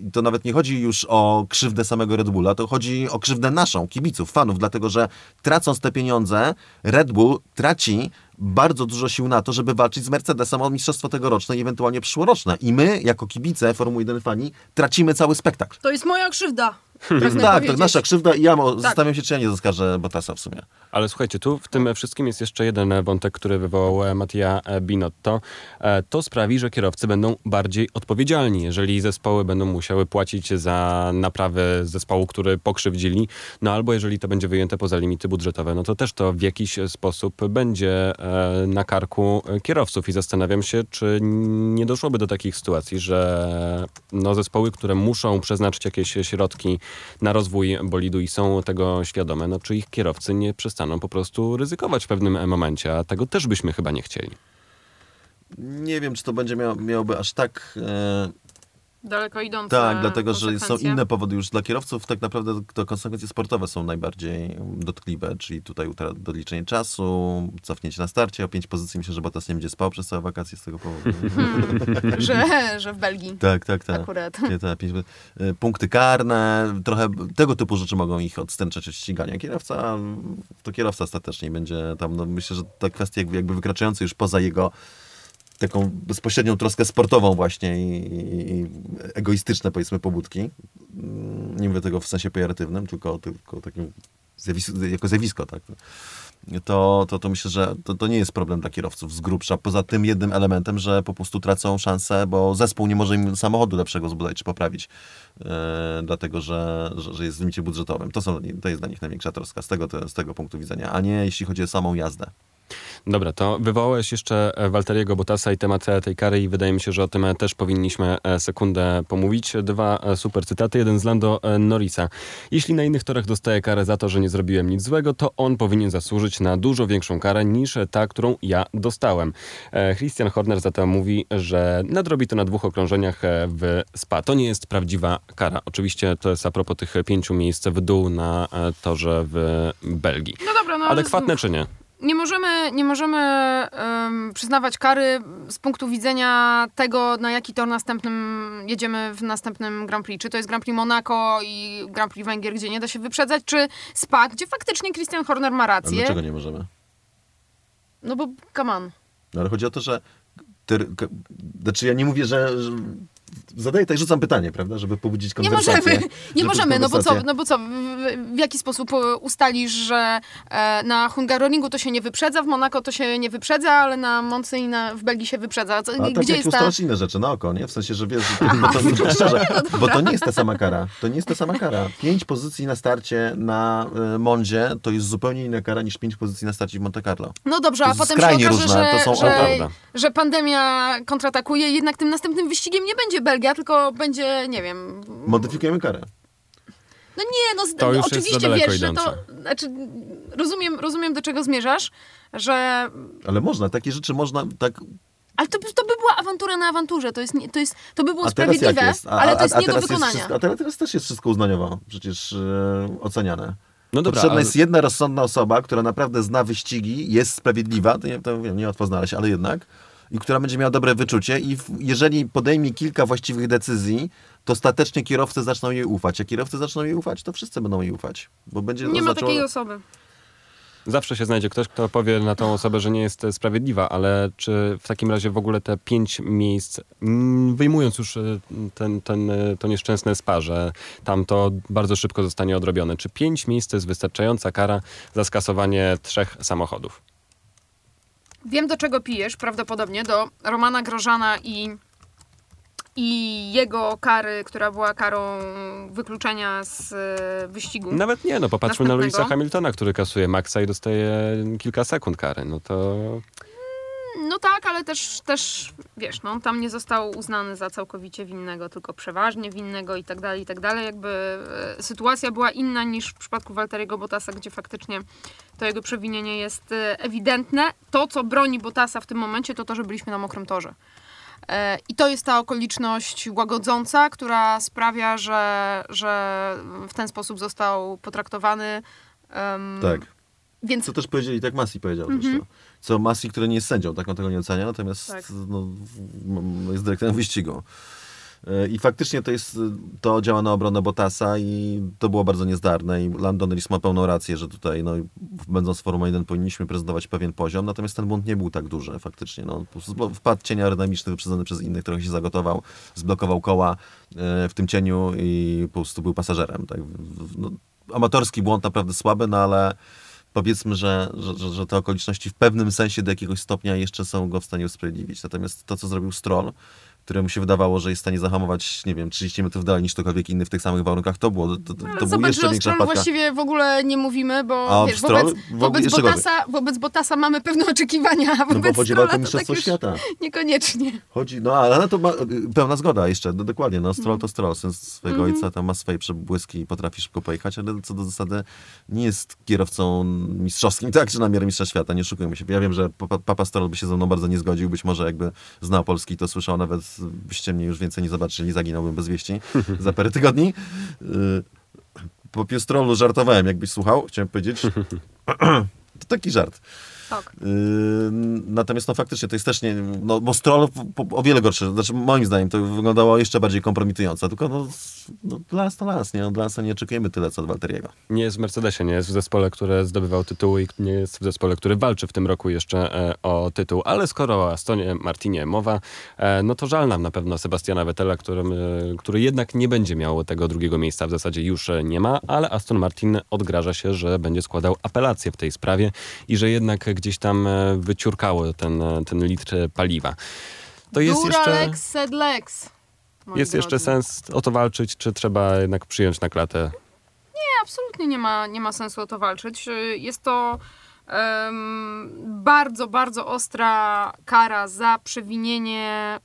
e, to nawet nie chodzi już o krzywdę samego Red Bulla, to chodzi o krzywdę naszą, kibiców, fanów, dlatego że tracąc te pieniądze, Red Bull traci bardzo dużo sił na to, żeby walczyć z Mercedesem o mistrzostwo tegoroczne i ewentualnie przyszłoroczne. I my, jako kibice Formuły 1 fani, tracimy cały spektakl. To jest moja krzywda. Tak, tak, to powiedzieć. nasza krzywda i ja mo- zastanawiam się, czy ja nie zaskarżę Bottasa w sumie. Ale słuchajcie, tu w tym wszystkim jest jeszcze jeden wątek, który wywołał e, Mattia e, Binotto. E, To sprawi, że kierowcy będą bardziej odpowiedzialni, jeżeli zespoły będą musiały płacić za naprawę zespołu, który pokrzywdzili, no albo jeżeli to będzie wyjęte poza limity budżetowe, no to też to w jakiś sposób będzie na karku e, kierowców i zastanawiam się, czy nie doszłoby do takich sytuacji, że no, zespoły, które muszą przeznaczyć jakieś środki na rozwój bolidu i są tego świadome, no czy ich kierowcy nie przestaną po prostu ryzykować w pewnym momencie, a tego też byśmy chyba nie chcieli. Nie wiem, czy to będzie miało, miałoby aż tak e, Daleko idące Tak, dlatego, że są inne powody już dla kierowców, tak naprawdę to konsekwencje sportowe są najbardziej dotkliwe, czyli tutaj doliczenie czasu, cofnięcie na starcie o pięć pozycji. Myślę, że Bottas nie będzie spał przez całe wakacje z tego powodu. że, że w Belgii tak, tak, tak. akurat. Nie, tak, pięć, y, punkty karne, trochę tego typu rzeczy mogą ich odstręczać od ścigania. Kierowca, to kierowca ostatecznie będzie tam, no myślę, że te kwestie jakby, jakby wykraczające już poza jego taką bezpośrednią troskę sportową właśnie i, i, i egoistyczne powiedzmy pobudki. Mm, Nie mówię tego w sensie pejoratywnym, tylko, tylko takim zjawisko, jako zjawisko, tak. To, to, to myślę, że to, to nie jest problem dla kierowców z grubsza, poza tym jednym elementem, że po prostu tracą szansę, bo zespół nie może im samochodu lepszego zbudować czy poprawić, e, dlatego że, że, że jest w limicie budżetowym. To, są, to jest dla nich największa troska z tego, to, z tego punktu widzenia, a nie jeśli chodzi o samą jazdę. Dobra, to wywołałeś jeszcze e, Walteriego Bottasa i temat e, tej kary i wydaje mi się, że o tym e, też powinniśmy sekundę pomówić. Dwa super cytaty. Jeden z Lando Norrisa. Jeśli na innych torach dostaję karę za to, że nie zrobiłem nic złego, to on powinien zasłużyć na dużo większą karę niż ta, którą ja dostałem. Christian Horner zatem mówi, że nadrobi to na dwóch okrążeniach w Spa. To nie jest prawdziwa kara. Oczywiście to jest a propos tych pięciu miejsc w dół na torze w Belgii. No dobra, no Adekwatne czy nie? Nie możemy, nie możemy em, przyznawać kary z punktu widzenia tego, na jaki tor następnym jedziemy w następnym Grand Prix. Czy to jest Grand Prix Monaco i Grand Prix Węgier, gdzie nie da się wyprzedzać, czy Spa, gdzie faktycznie Christian Horner ma A rację. dlaczego nie możemy? No bo, come on. No ale chodzi o to, że. Ka- znaczy, ja nie mówię, że. że zadaję tak, rzucam pytanie, prawda, żeby pobudzić Nie konwersację. możemy, nie możemy, no bo co, no bo co, w, w jaki sposób e, ustalisz, że e, na Hungaroringu to się nie wyprzedza, w Monako to się nie wyprzedza, ale na Moncy i na, w Belgii się wyprzedza. Co, A tak gdzie jak jest ta... inne rzeczy na oko, nie? W sensie, że wiesz, że to, bo, to, szczerze, bo to nie jest ta sama kara. To nie jest ta sama kara. Pięć pozycji na starcie na y, Mondzie to jest zupełnie inna kara niż pięć pozycji na starcie w Monte Carlo. No dobrze, a potem się okaże, różne, że, to są- że, że pandemia kontratakuje jednak tym następnym wyścigiem nie będzie Belgia, tylko będzie, nie wiem... Modyfikujemy karę. No nie, no z- To już jest oczywiście za daleko wiesz, że to... idące. Znaczy, rozumiem, rozumiem, do czego zmierzasz, że... Ale można, takie rzeczy można tak... Ale to, by- to by była awantura na awanturze, to, jest, to, jest, to by było A sprawiedliwe, jest? A, ale to a, jest a nie do teraz wykonania. wszystko, a teraz, teraz też jest wszystko uznaniowo przecież y, oceniane. No dobra, Potrzebna ale- jest jedna rozsądna osoba, która naprawdę zna wyścigi, jest sprawiedliwa, to nie, to wiem, nie łatwo znaleźć, ale jednak, i która będzie miała dobre wyczucie i w, jeżeli podejmie kilka właściwych decyzji, to ostatecznie kierowcy zaczną jej ufać. Jak kierowcy zaczną jej ufać, to wszyscy będą jej ufać. Bo będzie Nie ma takiej osoby. Zawsze się znajdzie ktoś, kto powie na tą osobę, że nie jest e, sprawiedliwa, ale czy w takim razie w ogóle te pięć miejsc, mm, wyjmując już e, ten, ten, e, to nieszczęsne spa, że tam to bardzo szybko zostanie odrobione, czy pięć miejsc to jest wystarczająca kara za skasowanie trzech samochodów? Wiem, do czego pijesz, prawdopodobnie do Romana Grożana i, i jego kary, która była karą wykluczenia z e, wyścigu. Nawet nie, no popatrzmy na. Louisa Hamiltona, który kasuje maksa i dostaje kilka sekund kary, no to... No tak, ale też, też wiesz, no, tam nie został uznany za całkowicie winnego, tylko przeważnie winnego i tak dalej, i tak dalej. Jakby e, sytuacja była inna niż w przypadku Walteriego Bottasa, gdzie faktycznie to jego przewinienie jest e, ewidentne. To, co broni Bottasa w tym momencie, to to, że byliśmy na mokrym torze. E, I to jest ta okoliczność łagodząca, która sprawia, że, że w ten sposób został potraktowany. em, Tak. Więc Co też powiedzieli, tak Masi powiedział Mhm. też. No. Co Masi, który nie jest sędzią, tak on tego nie ocenia, natomiast Tak. no, jest dyrektorem wyścigu. E, I faktycznie to jest, to działa na obronę Bottasa i to było bardzo niezdarne i Landon Norris ma pełną rację, że tutaj, no, będąc Formuła 1 powinniśmy prezentować pewien poziom, natomiast ten błąd nie był tak duży faktycznie. No, wpadł cień aerodynamiczny wyprzedzony przez innych, trochę się zagotował, zblokował koła e, w tym cieniu i po prostu był pasażerem. Tak? No, amatorski błąd naprawdę słaby, no ale powiedzmy, że, że, że, te okoliczności w pewnym sensie do jakiegoś stopnia jeszcze są go w stanie usprawiedliwić. Natomiast to, co zrobił Stroll, któremu się wydawało, że jest w stanie zahamować, nie wiem, 30 metrów dalej niż ktokolwiek inny w tych samych warunkach, to było, to, to, to był zobacz, jeszcze o większa wpadka. właściwie w ogóle nie mówimy, bo A o wiesz, wobec, wobec, jeszcze Bottasa, wobec Bottasa mamy pewne oczekiwania, a No bo wobec chodzi o to tak Mistrzostwo już Świata. niekoniecznie. Chodzi, no ale to ma pełna zgoda jeszcze, no, dokładnie, no Stroll to Stroll, syn swojego Mhm. ojca, tam ma swoje przebłyski i potrafi szybko pojechać, ale co do zasady nie jest kierowcą mistrzowskim, tak, czy na miarę mistrza świata, nie szukujmy się. Ja wiem, że papa, papa Stroll by się ze mną bardzo nie zgodził, być może jakby znał Polski, to słyszał nawet byście mnie już więcej nie zobaczyli, zaginąłbym bez wieści za parę tygodni. Y, Po piostrolu żartowałem, jakbyś słuchał, chciałem powiedzieć. To taki żart. Tak. Yy, natomiast no faktycznie to jest też nie, no bo Stroll o wiele gorsze, znaczy moim zdaniem to wyglądało jeszcze bardziej kompromitująco, tylko no, no Lance to Lance, nie? Od Lance'a nie oczekujemy tyle co od Walteriego. Nie jest w Mercedesie, nie jest w zespole, które zdobywał tytuły i nie jest w zespole, który walczy w tym roku jeszcze e, o tytuł. Ale skoro o Astonie Martinie mowa, e, no to żal nam na pewno Sebastiana Vettela, którym, e, który jednak nie będzie miał tego drugiego miejsca, w zasadzie już e, nie ma, ale Aston Martin odgraża się, że będzie składał apelację w tej sprawie i że jednak gdzieś tam e, wyciurkało ten, e, ten litr paliwa. To jest Dura jeszcze... lex sed lex. Jest jeszcze drodzy. sens o to walczyć, czy trzeba jednak przyjąć na klatę? Nie, absolutnie nie ma, nie ma sensu o to walczyć. Jest to em, bardzo, bardzo ostra kara za przewinienie,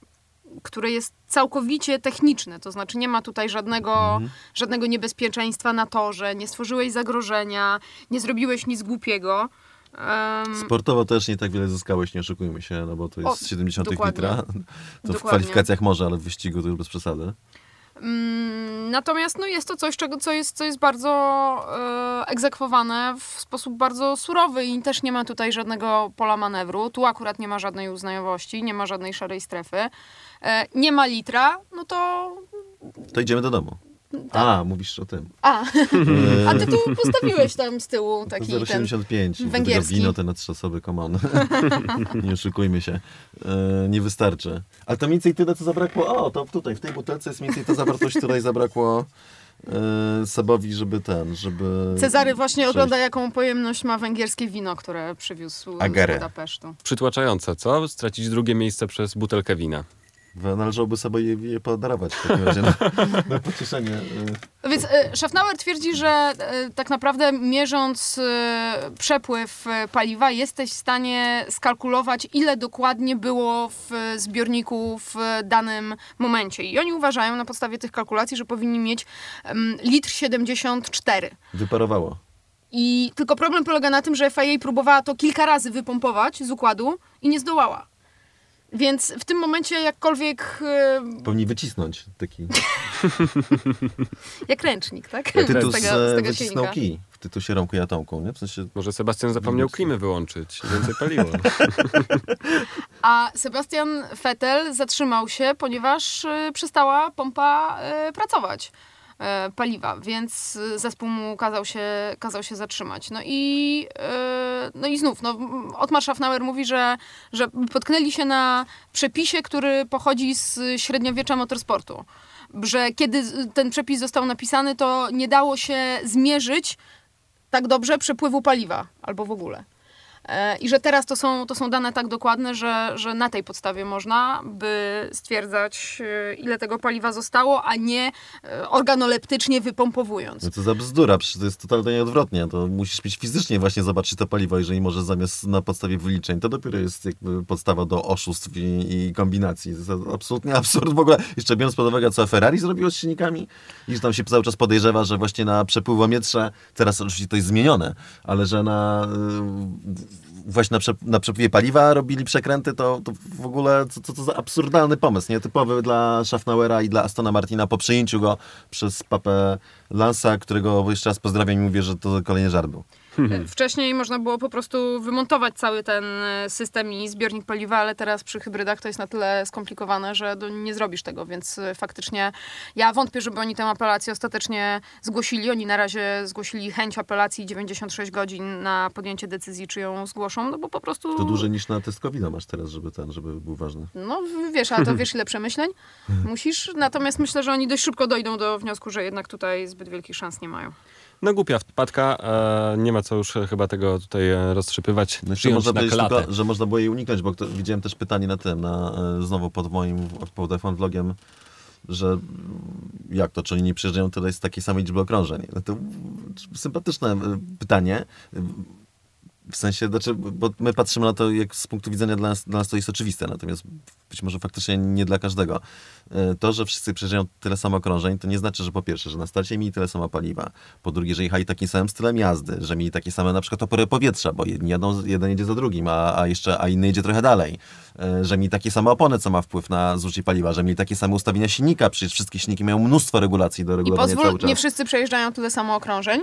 które jest całkowicie techniczne. To znaczy nie ma tutaj żadnego, żadnego niebezpieczeństwa na torze, nie stworzyłeś zagrożenia, nie zrobiłeś nic głupiego. Em, Sportowo też nie tak wiele zyskałeś, nie oszukujmy się, no bo to jest O, 70 dokładnie. litra. To w Dokładnie. kwalifikacjach może, ale w wyścigu to już bez przesady. Mm, Natomiast no, jest to coś, czego, co, jest, co jest bardzo e, egzekwowane w sposób bardzo surowy i też nie ma tutaj żadnego pola manewru. Tu akurat nie ma żadnej uznajowości, nie ma żadnej szarej strefy. E, nie ma litra, no to... To idziemy do domu. Tak. A, mówisz o tym. A, a ty tu postawiłeś tam z tyłu taki ten... 0,75. do węgierski. Wino te na trzy osoby, come on. nie oszukujmy się. E, nie wystarczy. Ale to mniej więcej tyle, co zabrakło. O, to tutaj, w tej butelce jest mniej więcej ta zawartość, której zabrakło e, Sebowi, żeby ten, żeby... Cezary właśnie przejść. ogląda, jaką pojemność ma węgierskie wino, które przywiózł Agarę. z Budapesztu. Przytłaczające, co? Stracić drugie miejsce przez butelkę wina. Należałoby sobie je, je podarować w takim razie na, na pocieszenie. e. Więc e, Schaffnauer twierdzi, że e, tak naprawdę mierząc przepływ paliwa, jesteś w stanie skalkulować, ile dokładnie było w zbiorniku w danym momencie. I oni uważają na podstawie tych kalkulacji, że powinni mieć em, litr 74. Wyparowało. I tylko problem polega na tym, że FIA próbowała to kilka razy wypompować z układu i nie zdołała. Więc w tym momencie jakkolwiek e, Powinni wycisnąć taki jak ręcznik, tak? tytuł z tego, z tego wycisnął kij w tytusie Romku i Atomku, nie? W sensie Może Sebastian zapomniał klimy wyłączyć i więcej paliło. A Sebastian Vettel zatrzymał się, ponieważ y, przestała pompa y, pracować paliwa, więc zespół mu kazał się, kazał się zatrzymać. No i, y, no i znów, no, Otmar Schaffnauer mówi, że, że potknęli się na przepisie, który pochodzi z średniowiecza motorsportu. Że kiedy ten przepis został napisany, to nie dało się zmierzyć tak dobrze przepływu paliwa, albo w ogóle. E, I że teraz to są, to są dane tak dokładne, że, że na tej podstawie można by stwierdzać, e, ile tego paliwa zostało, a nie e, organoleptycznie wypompowując. No co za bzdura, przecież to jest totalnie odwrotnie. To musisz mieć fizycznie właśnie zobaczyć to paliwo, jeżeli możesz zamiast na podstawie wyliczeń. To dopiero jest jakby podstawa do oszustw i, i kombinacji. To jest absolutnie absurd w ogóle. Jeszcze biorąc pod uwagę, co Ferrari zrobiło z silnikami i że tam się cały czas podejrzewa, że właśnie na przepływometrze, teraz oczywiście to jest zmienione, ale że na właśnie na, prze, na przepływie paliwa robili przekręty, to, to w ogóle co, co to za absurdalny pomysł, nietypowy dla Schaffnauera i dla Astona Martina po przejęciu go przez papę Lansa, którego jeszcze raz pozdrawiam i mówię, że to kolejny żart był. E, Wcześniej można było po prostu wymontować cały ten e, system i zbiornik paliwa, ale teraz przy hybrydach to jest na tyle skomplikowane, że nie zrobisz tego, więc e, faktycznie ja wątpię, żeby oni tę apelację ostatecznie zgłosili. Oni na razie zgłosili chęć apelacji 96 godzin na podjęcie decyzji, czy ją zgłoszą, no bo po prostu... To dłużej niż na test covid masz teraz, żeby ten, żeby był ważny. No wiesz, ale to wiesz ile przemyśleń musisz. Natomiast myślę, że oni dość szybko dojdą do wniosku, że jednak tutaj zbyt wielkich szans nie mają. No głupia wpadka, e, nie ma co już chyba tego tutaj e, roztrzypywać. No Przyjąć można na klatę. tylko, że można było jej uniknąć, bo kto, widziałem też pytanie na tym, na, e, znowu pod moim, pod iPhone vlogiem, że jak to, czy oni nie przyjeżdżają tyle z takiej samej liczby okrążeń? No to sympatyczne pytanie. W sensie, znaczy, bo my patrzymy na to, jak z punktu widzenia dla nas, dla nas to jest oczywiste, natomiast być może faktycznie nie dla każdego. E, To, że wszyscy przejeżdżają tyle samo okrążeń, to nie znaczy, że po pierwsze, że na starcie mieli tyle samo paliwa, po drugie, że jechali takim samym stylem jazdy, że mieli takie same na przykład opory powietrza, bo jedni jadą, jeden jedzie za drugim, a, a jeszcze, a inny jedzie trochę dalej, E, że mieli takie same opony, co ma wpływ na zużycie paliwa, że mieli takie same ustawienia silnika, przecież wszystkie silniki mają mnóstwo regulacji do I regulowania pozwól, cały czas. nie wszyscy przejeżdżają tyle samo okrążeń,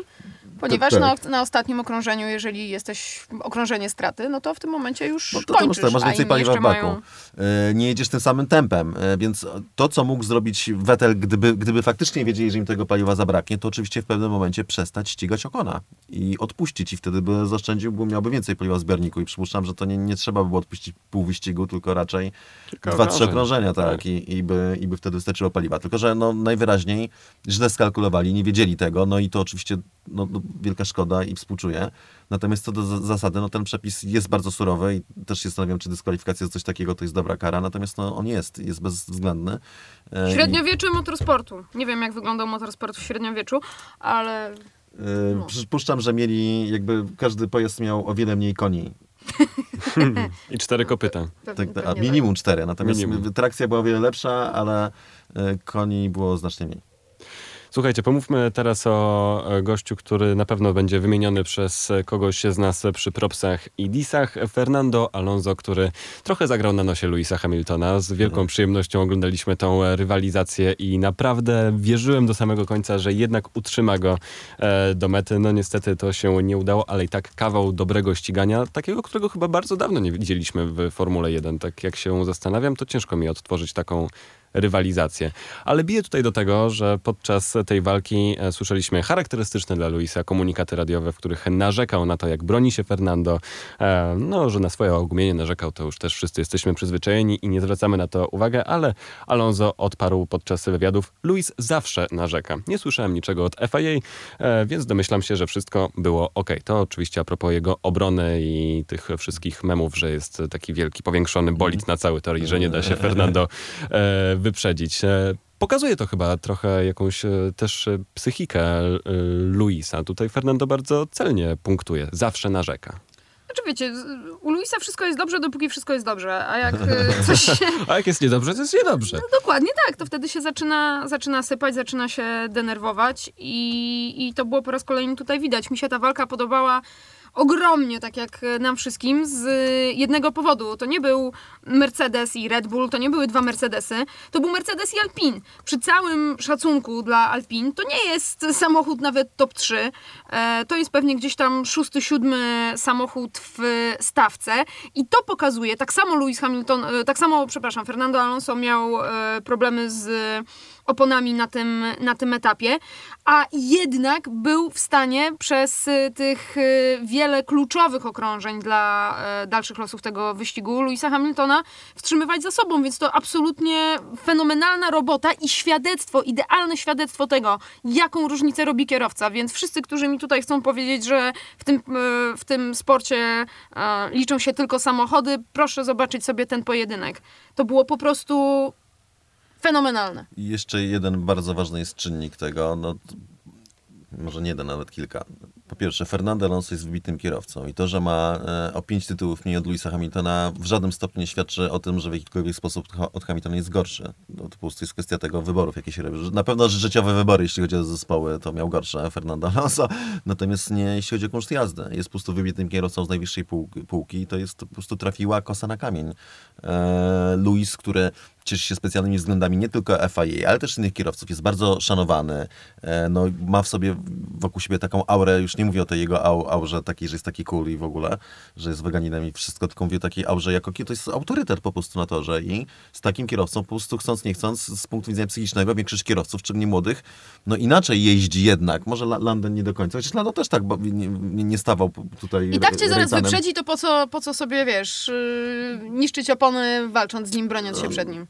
ponieważ tak. na, na ostatnim okrążeniu, jeżeli jesteś okrążenie straty, no to w tym momencie już No to, kończysz, tak, masz więcej paliwa w baku. mają... E, Nie jedziesz tym samym tempem, e, więc to, co mógł zrobić Vettel, gdyby, gdyby faktycznie wiedzieli, że im tego paliwa zabraknie, to oczywiście w pewnym momencie przestać ścigać Okona i odpuścić i wtedy by zaoszczędził, bo miałby więcej paliwa w zbiorniku i przypuszczam, że to nie, nie trzeba by było odpuścić pół wyścigu, tylko raczej Kilka dwa, trzy okrążenia, tak, Tak. I, i, by, i by wtedy wystarczyło paliwa. Tylko, że no, najwyraźniej źle skalkulowali, nie wiedzieli tego, no i to oczywiście no, no, wielka szkoda i współczuję. Natomiast co do za- zasady, no ten przepis jest bardzo surowy i też się zastanawiam, czy dyskwalifikacja za coś takiego to jest dobra kara, natomiast no, on jest, jest bezwzględny. E, i- Średniowiecze motorsportu. Nie wiem, jak wyglądał motorsport w średniowieczu, ale E, Przypuszczam, że mieli, jakby każdy pojazd miał o wiele mniej koni. I cztery kopyta. pewnie, Tak, a minimum cztery. Natomiast Minimum. trakcja była o wiele lepsza, ale e, koni było znacznie mniej. Słuchajcie, pomówmy teraz o e, gościu, który na pewno będzie wymieniony przez e, kogoś z nas przy propsach i disach. Fernando Alonso, który trochę zagrał na nosie Louisa Hamiltona. Z wielką przyjemnością oglądaliśmy tą e, rywalizację i naprawdę wierzyłem do samego końca, że jednak utrzyma go e, do mety. No niestety to się nie udało, ale i tak kawał dobrego ścigania, takiego, którego chyba bardzo dawno nie widzieliśmy w Formule 1. Tak jak się zastanawiam, to ciężko mi odtworzyć taką rywalizację. Ale bije tutaj do tego, że podczas tej walki e, słyszeliśmy charakterystyczne dla Luisa komunikaty radiowe, w których narzekał na to, jak broni się Fernando. E, no, że na swoje ogumienie narzekał, to już też wszyscy jesteśmy przyzwyczajeni i nie zwracamy na to uwagę, ale Alonso odparł podczas wywiadów, Luis zawsze narzeka. Nie słyszałem niczego od FIA, e, więc domyślam się, że wszystko było ok. To oczywiście a propos jego obrony i tych wszystkich memów, że jest taki wielki, powiększony bolid na cały tor i że nie da się Fernando wyprzedzić. E, Pokazuje to chyba trochę jakąś e, też e, psychikę Luisa. Tutaj Fernando bardzo celnie punktuje, zawsze narzeka. Znaczy wiecie, u Luisa wszystko jest dobrze, dopóki wszystko jest dobrze, a jak coś się... A jak jest niedobrze, to jest niedobrze. Dokładnie tak, to wtedy się zaczyna, zaczyna sypać, zaczyna się denerwować i, i to było po raz kolejny tutaj widać. Mi się ta walka podobała ogromnie, tak jak nam wszystkim, z jednego powodu. To nie był Mercedes i Red Bull, to nie były dwa Mercedesy, to był Mercedes i Alpine. Przy całym szacunku dla Alpine, to nie jest samochód nawet top 3. E, to jest pewnie gdzieś tam szósty, siódmy samochód w stawce i to pokazuje, tak samo Lewis Hamilton, e, tak samo, przepraszam, Fernando Alonso miał e, problemy z oponami na tym, na tym etapie, a jednak był w stanie przez y, tych y, wiele kluczowych okrążeń dla e, dalszych losów tego wyścigu Louisa Hamiltona wstrzymywać za sobą, więc to absolutnie fenomenalna robota i świadectwo, idealne świadectwo tego, jaką różnicę robi kierowca, więc wszyscy, którzy mi tutaj chcą powiedzieć, że w tym, w tym sporcie liczą się tylko samochody, proszę zobaczyć sobie ten pojedynek. To było po prostu fenomenalne. I jeszcze jeden bardzo ważny jest czynnik tego, no, może nie jeden, nawet kilka. Po pierwsze, Fernando Alonso jest wybitnym kierowcą i to, że ma e, o pięć tytułów mniej od Louisa Hamiltona w żadnym stopniu nie świadczy o tym, że w jakikolwiek sposób od Hamiltona jest gorszy. No, to po prostu jest kwestia tego wyborów, jakie się robi. Na pewno życiowe wybory, jeśli chodzi o zespoły, to miał gorsze Fernando Alonso, natomiast nie jeśli chodzi o koszt jazdy. Jest po prostu wybitnym kierowcą z najwyższej półki, i to jest po prostu trafiła kosa na kamień. E, Luis, który cieszy się specjalnymi względami nie tylko FIA, ale też innych kierowców. Jest bardzo szanowany. E, no, ma w sobie wokół siebie taką aurę, już nie mówię o tej jego au, aurze takiej, że jest taki cool i w ogóle, że jest weganinem i wszystko, tylko mówię o takiej aurze jako to jest autorytet po prostu na torze i z takim kierowcą po prostu chcąc, nie chcąc, z punktu widzenia psychicznego większość kierowców, szczególnie młodych, no inaczej jeździ jednak. Może London nie do końca, chociaż Lando też tak nie, nie, stawał tutaj I tak cię zaraz rejtanem. wyprzedzi, to po co, po co sobie, wiesz, yy, niszczyć opony, walcząc z nim, broniąc się przed nim.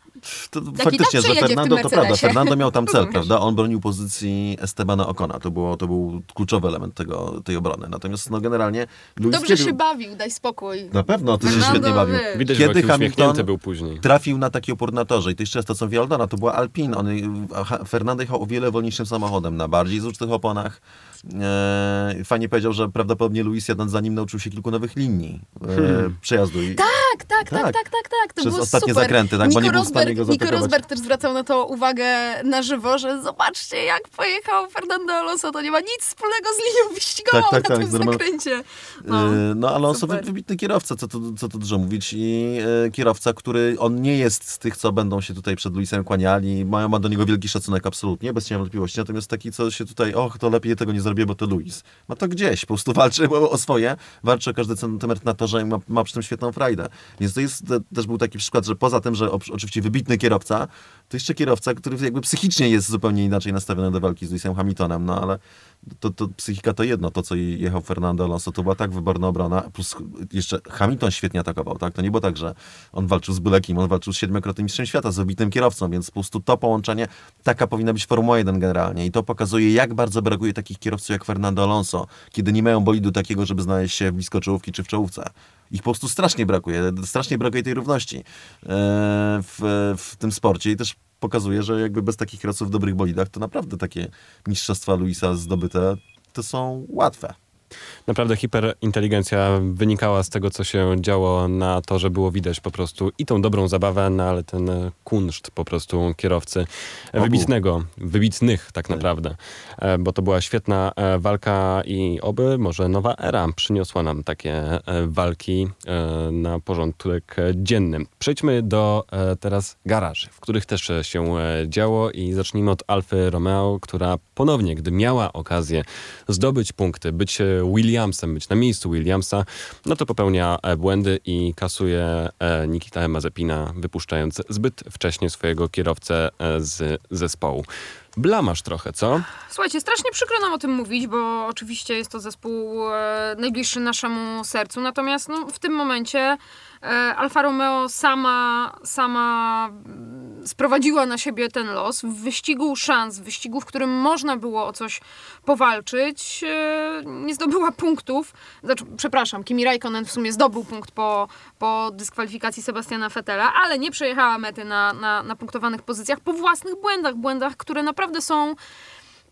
To tak faktycznie, że Fernando, to prawda. Fernando miał tam cel, prawda? On bronił pozycji Estebana Ocona, to, było, to był kluczowy element tego, tej obrony. Natomiast no generalnie Luis Dobrze kiedy... się bawił, daj spokój. Na pewno, ty się świetnie bawił. wiesz. Widać, Kiedy Hamilton był później. trafił na taki opór na torze i to jeszcze raz to, co Vialdona, to była Alpine. On, Ha- Fernando jechał o wiele wolniejszym samochodem, na bardziej zużytych oponach. E, fajnie powiedział, że prawdopodobnie Luis jadąc za nim nauczył się kilku nowych linii e, przejazdu. I, Tak, tak, tak, Tak. tak, tak, tak. To Przez ostatnie super. zakręty, tak, bo nie był w stanie go Nico. Rosberg też zwracał na to uwagę na żywo, że zobaczcie, jak pojechał Fernando Alonso, to nie ma nic wspólnego z linią wyścigową Tak, tak, na tak, tym zakręcie. No, no Alonso wybitny kierowca, co tu, co tu dużo mówić. I e, kierowca, który on nie jest z tych, co będą się tutaj przed Luisem kłaniali. Ma, ma do niego wielki szacunek, absolutnie, bez cienia wątpliwości. Natomiast taki, co się tutaj, och, to lepiej tego nie bo to Luis. Ma to gdzieś, po prostu walczy o, swoje, walczy o każdy centymetr na torze i ma, ma przy tym świetną frajdę. Więc to jest te, też był taki przykład, że poza tym, że oczywiście wybitny kierowca, to jeszcze kierowca, który jakby psychicznie jest zupełnie inaczej nastawiony do walki z Lewisem Hamiltonem, no ale to, to psychika to jedno, to co jechał Fernando Alonso, to była tak wyborna obrona, plus jeszcze Hamilton świetnie atakował, tak? To nie było tak, że on walczył z byle kim, on walczył z siedmiokrotnym mistrzem świata, z wybitnym kierowcą, więc po prostu to połączenie, taka powinna być Formuła 1 generalnie i to pokazuje, jak bardzo brakuje takich kierowców jak Fernando Alonso, kiedy nie mają bolidu takiego, żeby znaleźć się blisko czołówki czy w czołówce. Ich po prostu strasznie brakuje, strasznie brakuje tej równości e, w, w tym sporcie i też pokazuje, że jakby bez takich kierowców w dobrych bolidach, to naprawdę takie mistrzostwa Luisa zdobyte to są łatwe. Naprawdę hiperinteligencja wynikała z tego, co się działo na to, że było widać po prostu i tą dobrą zabawę, no ale ten e, kunszt po prostu kierowcy e, wybitnego, wybitnych tak naprawdę, E, bo to była świetna walka i oby może nowa era przyniosła nam takie walki na porządek dzienny. Przejdźmy do teraz garaży, w których też się działo i zacznijmy od Alfy Romeo, która ponownie, gdy miała okazję zdobyć punkty, być Williamsem, być na miejscu Williamsa, no to popełnia e, błędy i kasuje e, Nikita Mazepina, wypuszczając zbyt wcześnie swojego kierowcę e, z zespołu. Blamasz trochę, co? Słuchajcie, strasznie przykro nam o tym mówić, bo oczywiście jest to zespół najbliższy naszemu sercu. Natomiast no, w tym momencie Alfa Romeo sama, sama sprowadziła na siebie ten los. W wyścigu szans, w wyścigu, w którym można było o coś powalczyć, e, nie zdobyła punktów. Znaczy, przepraszam, Kimi Raikkonen w sumie zdobył punkt po, po dyskwalifikacji Sebastiana Vettela, ale nie przejechała mety na, na, na punktowanych pozycjach po własnych błędach, błędach, które naprawdę są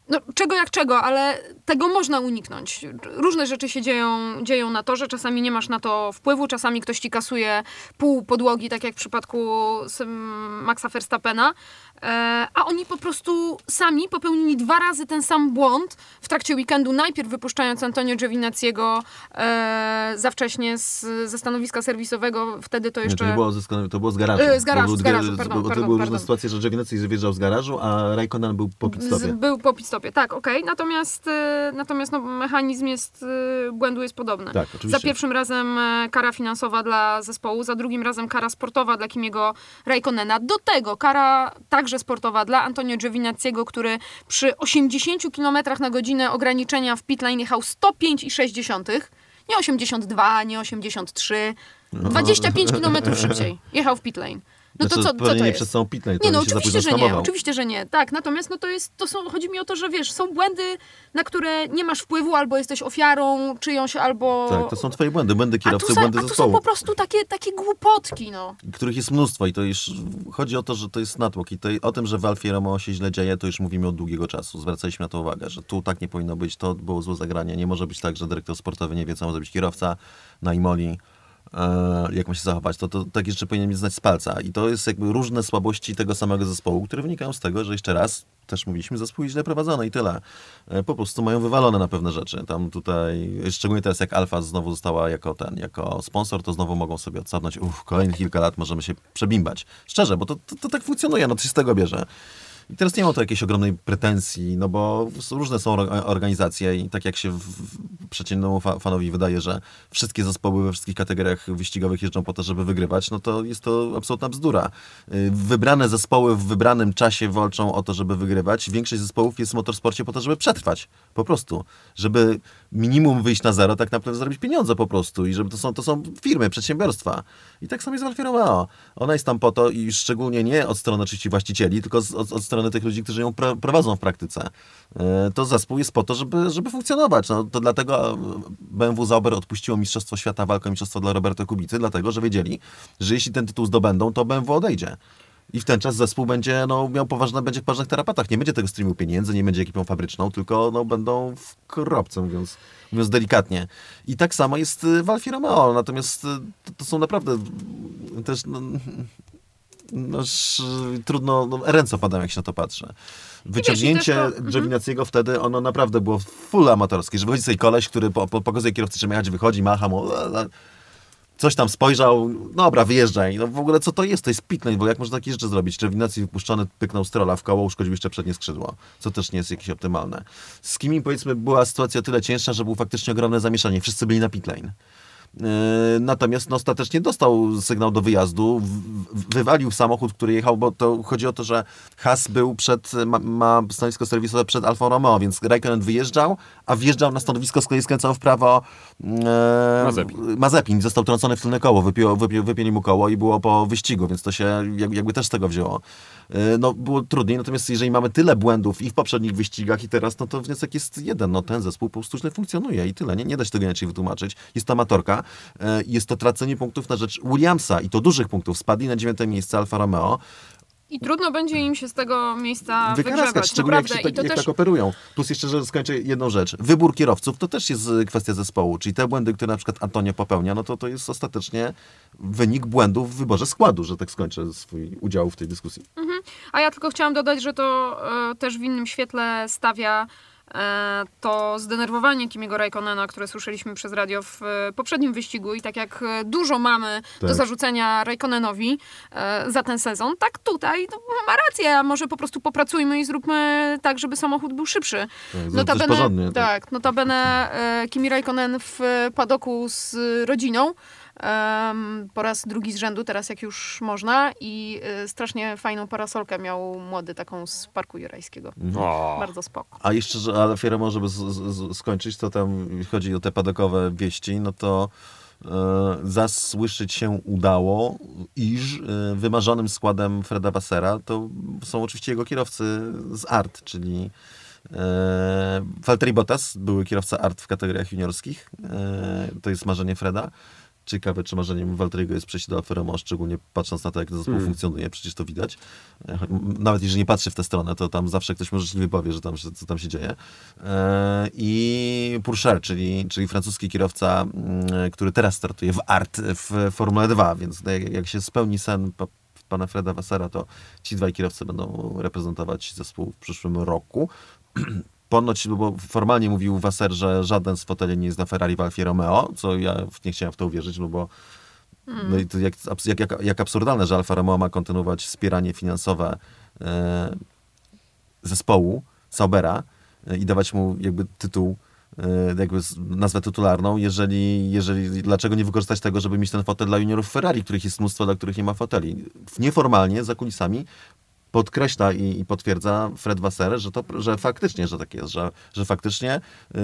no, czego jak czego, ale tego można uniknąć. Różne rzeczy się dzieją, dzieją na torze, czasami nie masz na to wpływu, czasami ktoś ci kasuje pół podłogi, tak jak w przypadku Maxa Verstappena, e, a oni po prostu sami popełnili dwa razy ten sam błąd w trakcie weekendu, najpierw wypuszczając Antonio Giovinazziego e, za wcześnie z, ze stanowiska serwisowego, wtedy to Nie, jeszcze... to nie było ze, to było z garażu. E, z garażu, z garażu, pardon, To były różne sytuacje, że Giovinazzi wyjeżdżał z garażu, a Raikkonen był po pit Z, stopie. był po pit stopie, tak, okej. Natomiast, e, natomiast no, mechanizm jest, e, błędu jest podobny. Tak, Za oczywiście. pierwszym razem e, kara finansowa dla zespołu, za drugim razem kara sportowa dla Kimiego Raikkonena. Do tego kara także sportowa dla Antonio Giovinazziego, który przy 80 km na godzinę ograniczenia w pit lane jechał 105,6. Nie 82, nie 83, 25 km szybciej jechał w pit No to Znaczy, co, co pewnie to nie jest? przez całą to Nie, no oczywiście, że nie, oczywiście, że nie. Tak, natomiast no to jest, to są, chodzi mi o to, że wiesz, są błędy, na które nie masz wpływu, albo jesteś ofiarą czyjąś, albo... Tak, to są twoje błędy, błędy a tu, kierowcy, sa, błędy a tu są zespołu, po prostu takie, takie głupotki, no. których jest mnóstwo i to już chodzi o to, że to jest natłok i to, o tym, że w Alfie Romeo się źle dzieje, to już mówimy od długiego czasu. Zwracaliśmy na to uwagę, że tu tak nie powinno być, to było złe zagranie. Nie może być tak, że dyrektor sportowy nie wie, co ma zrobić kierowca na Imoli, jak ma się zachować, to, to tak jeszcze powinien znać z palca. I to jest jakby różne słabości tego samego zespołu, które wynikają z tego, że jeszcze raz, też mówiliśmy, zespół źle prowadzony i tyle. E, po prostu mają wywalone na pewne rzeczy. Tam tutaj, szczególnie teraz jak Alfa znowu została jako ten, jako sponsor, to znowu mogą sobie odsapnąć, uff, kolejnych kilka lat możemy się przebimbać. Szczerze, bo to, to, to tak funkcjonuje, no się z tego bierze. I teraz nie ma to jakiejś ogromnej pretensji, no bo różne są or- organizacje i tak jak się przeciętnemu fa- fanowi wydaje, że wszystkie zespoły we wszystkich kategoriach wyścigowych jeżdżą po to, żeby wygrywać, no to jest to absolutna bzdura. Y, Wybrane zespoły w wybranym czasie walczą o to, żeby wygrywać. Większość zespołów jest w motorsporcie po to, żeby przetrwać. Po prostu. Żeby minimum wyjść na zero, tak naprawdę zarobić pieniądze po prostu. I żeby to są, to są firmy, przedsiębiorstwa. I tak samo jest w Alfie Romeo. Ona jest tam po to i szczególnie nie od strony oczywiście właścicieli, tylko z, od, od strony tych ludzi, którzy ją pra, prowadzą w praktyce. E, To zespół jest po to, żeby, żeby funkcjonować. No, to dlatego e, BMW Zauber odpuściło Mistrzostwo Świata, walkę o Mistrzostwo dla Roberto Kubicy, dlatego, że wiedzieli, że jeśli ten tytuł zdobędą, to BMW odejdzie. I w ten czas zespół będzie no, miał poważne, będzie w poważnych tarapatach. Nie będzie tego streamu pieniędzy, nie będzie ekipą fabryczną, tylko no, będą w kropce, mówiąc, mówiąc delikatnie. I tak samo jest y, w Alfie Romeo, natomiast y, to, to są naprawdę y, też no, no, trudno, no, ręce opadają, jak się na to patrzę. Wyciągnięcie też to-. Giovinazziego wtedy, ono naprawdę było full amatorskie, że wychodzi sobie koleś, który po, po, pokazuje kierowcy, czym jechać, wychodzi, macha mu, coś tam spojrzał, dobra, wyjeżdżaj. No w ogóle co to jest? To jest pitlane, bo jak można takie rzeczy zrobić? Giovinazzi wypuszczony pyknął strola w koło, uszkodził jeszcze przednie skrzydło, co też nie jest jakieś optymalne. Z Kimi powiedzmy była sytuacja tyle cięższa, że było faktycznie ogromne zamieszanie. Wszyscy byli na pitlane. Yy, Natomiast no, ostatecznie dostał sygnał do wyjazdu, wywalił samochód, który jechał, bo to chodzi o to, że Haas był przed, ma, ma stanowisko serwisowe przed Alfa Romeo, więc Raikkonen wyjeżdżał, a wjeżdżał na stanowisko, z kolei skręcał w prawo e, Mazepin. Mazepin. Został trącony w tylne koło, wypił, wypięli mu koło i było po wyścigu, więc to się jak- jakby też z tego wzięło. E, No, było trudniej, natomiast jeżeli mamy tyle błędów i w poprzednich wyścigach i teraz, no to wniosek jest jeden, no ten zespół po prostu źle funkcjonuje i tyle, nie, nie da się tego inaczej wytłumaczyć. Jest to amatorka, e, jest to tracenie punktów na rzecz Williamsa i to dużych punktów, spadli na dziewiąte miejsce Alfa Romeo, I trudno będzie im się z tego miejsca wykaraskać, szczególnie jak, Naprawdę. się tak, jak też tak operują. Plus jeszcze, że skończę jedną rzecz. Wybór kierowców to też jest y, kwestia zespołu, czyli te błędy, które na przykład Antonio popełnia, no to to jest ostatecznie wynik błędów w wyborze składu, że tak skończę swój udział w tej dyskusji. A ja tylko chciałam dodać, że to e, też w innym świetle stawia to zdenerwowanie Kimiego Raikkonena, które słyszeliśmy przez radio w e, poprzednim wyścigu i tak jak e, dużo mamy do Tak. zarzucenia Raikkonenowi e, za ten sezon, tak tutaj no, ma rację, a może po prostu popracujmy i zróbmy tak, żeby samochód był szybszy. Tak, też porządnie. Tak. tak, notabene e, Kimi Raikkonen w padoku z rodziną po raz drugi z rzędu, teraz jak już można i e, strasznie fajną parasolkę miał młody taką z Parku Jurajskiego. O, Bardzo spoko. A jeszcze, że ale Fiera żeby z, z, z, skończyć, to tam chodzi o te padokowe wieści, no to e, zasłyszeć się udało, iż e, wymarzonym składem Freda Wassera to są oczywiście jego kierowcy z ART, czyli e, Valtteri Bottas, były kierowca ART w kategoriach juniorskich. E, to jest marzenie Freda. Ciekawe, czy marzeniem Walteriego jest przejść do Alfa Romeo, szczególnie patrząc na to, jak ten zespół funkcjonuje, przecież to widać. E, Nawet jeżeli nie patrzy w tę stronę, to tam zawsze ktoś możliwie powie, że tam, że, co tam się dzieje. E, I Pourchaire, czyli, czyli francuski kierowca, mm, który teraz startuje w ART w Formule 2, więc no, jak, się spełni sen pa, pana Freda Wassera, to ci dwaj kierowcy będą reprezentować zespół w przyszłym roku. Ponoć, bo formalnie mówił Wasser, że żaden z foteli nie jest na Ferrari w Alfie Romeo, co ja nie chciałem w to uwierzyć, no bo no i to jak, jak, jak, jak absurdalne, że Alfa Romeo ma kontynuować wspieranie finansowe e, zespołu Saubera e, i dawać mu jakby tytuł, e, jakby nazwę tytularną, jeżeli, jeżeli, dlaczego nie wykorzystać tego, żeby mieć ten fotel dla juniorów Ferrari, których jest mnóstwo, dla których nie ma foteli. Nieformalnie, za kulisami, podkreśla i, i potwierdza Fred Wasser, że, to, że faktycznie, że tak jest, że, że faktycznie yy,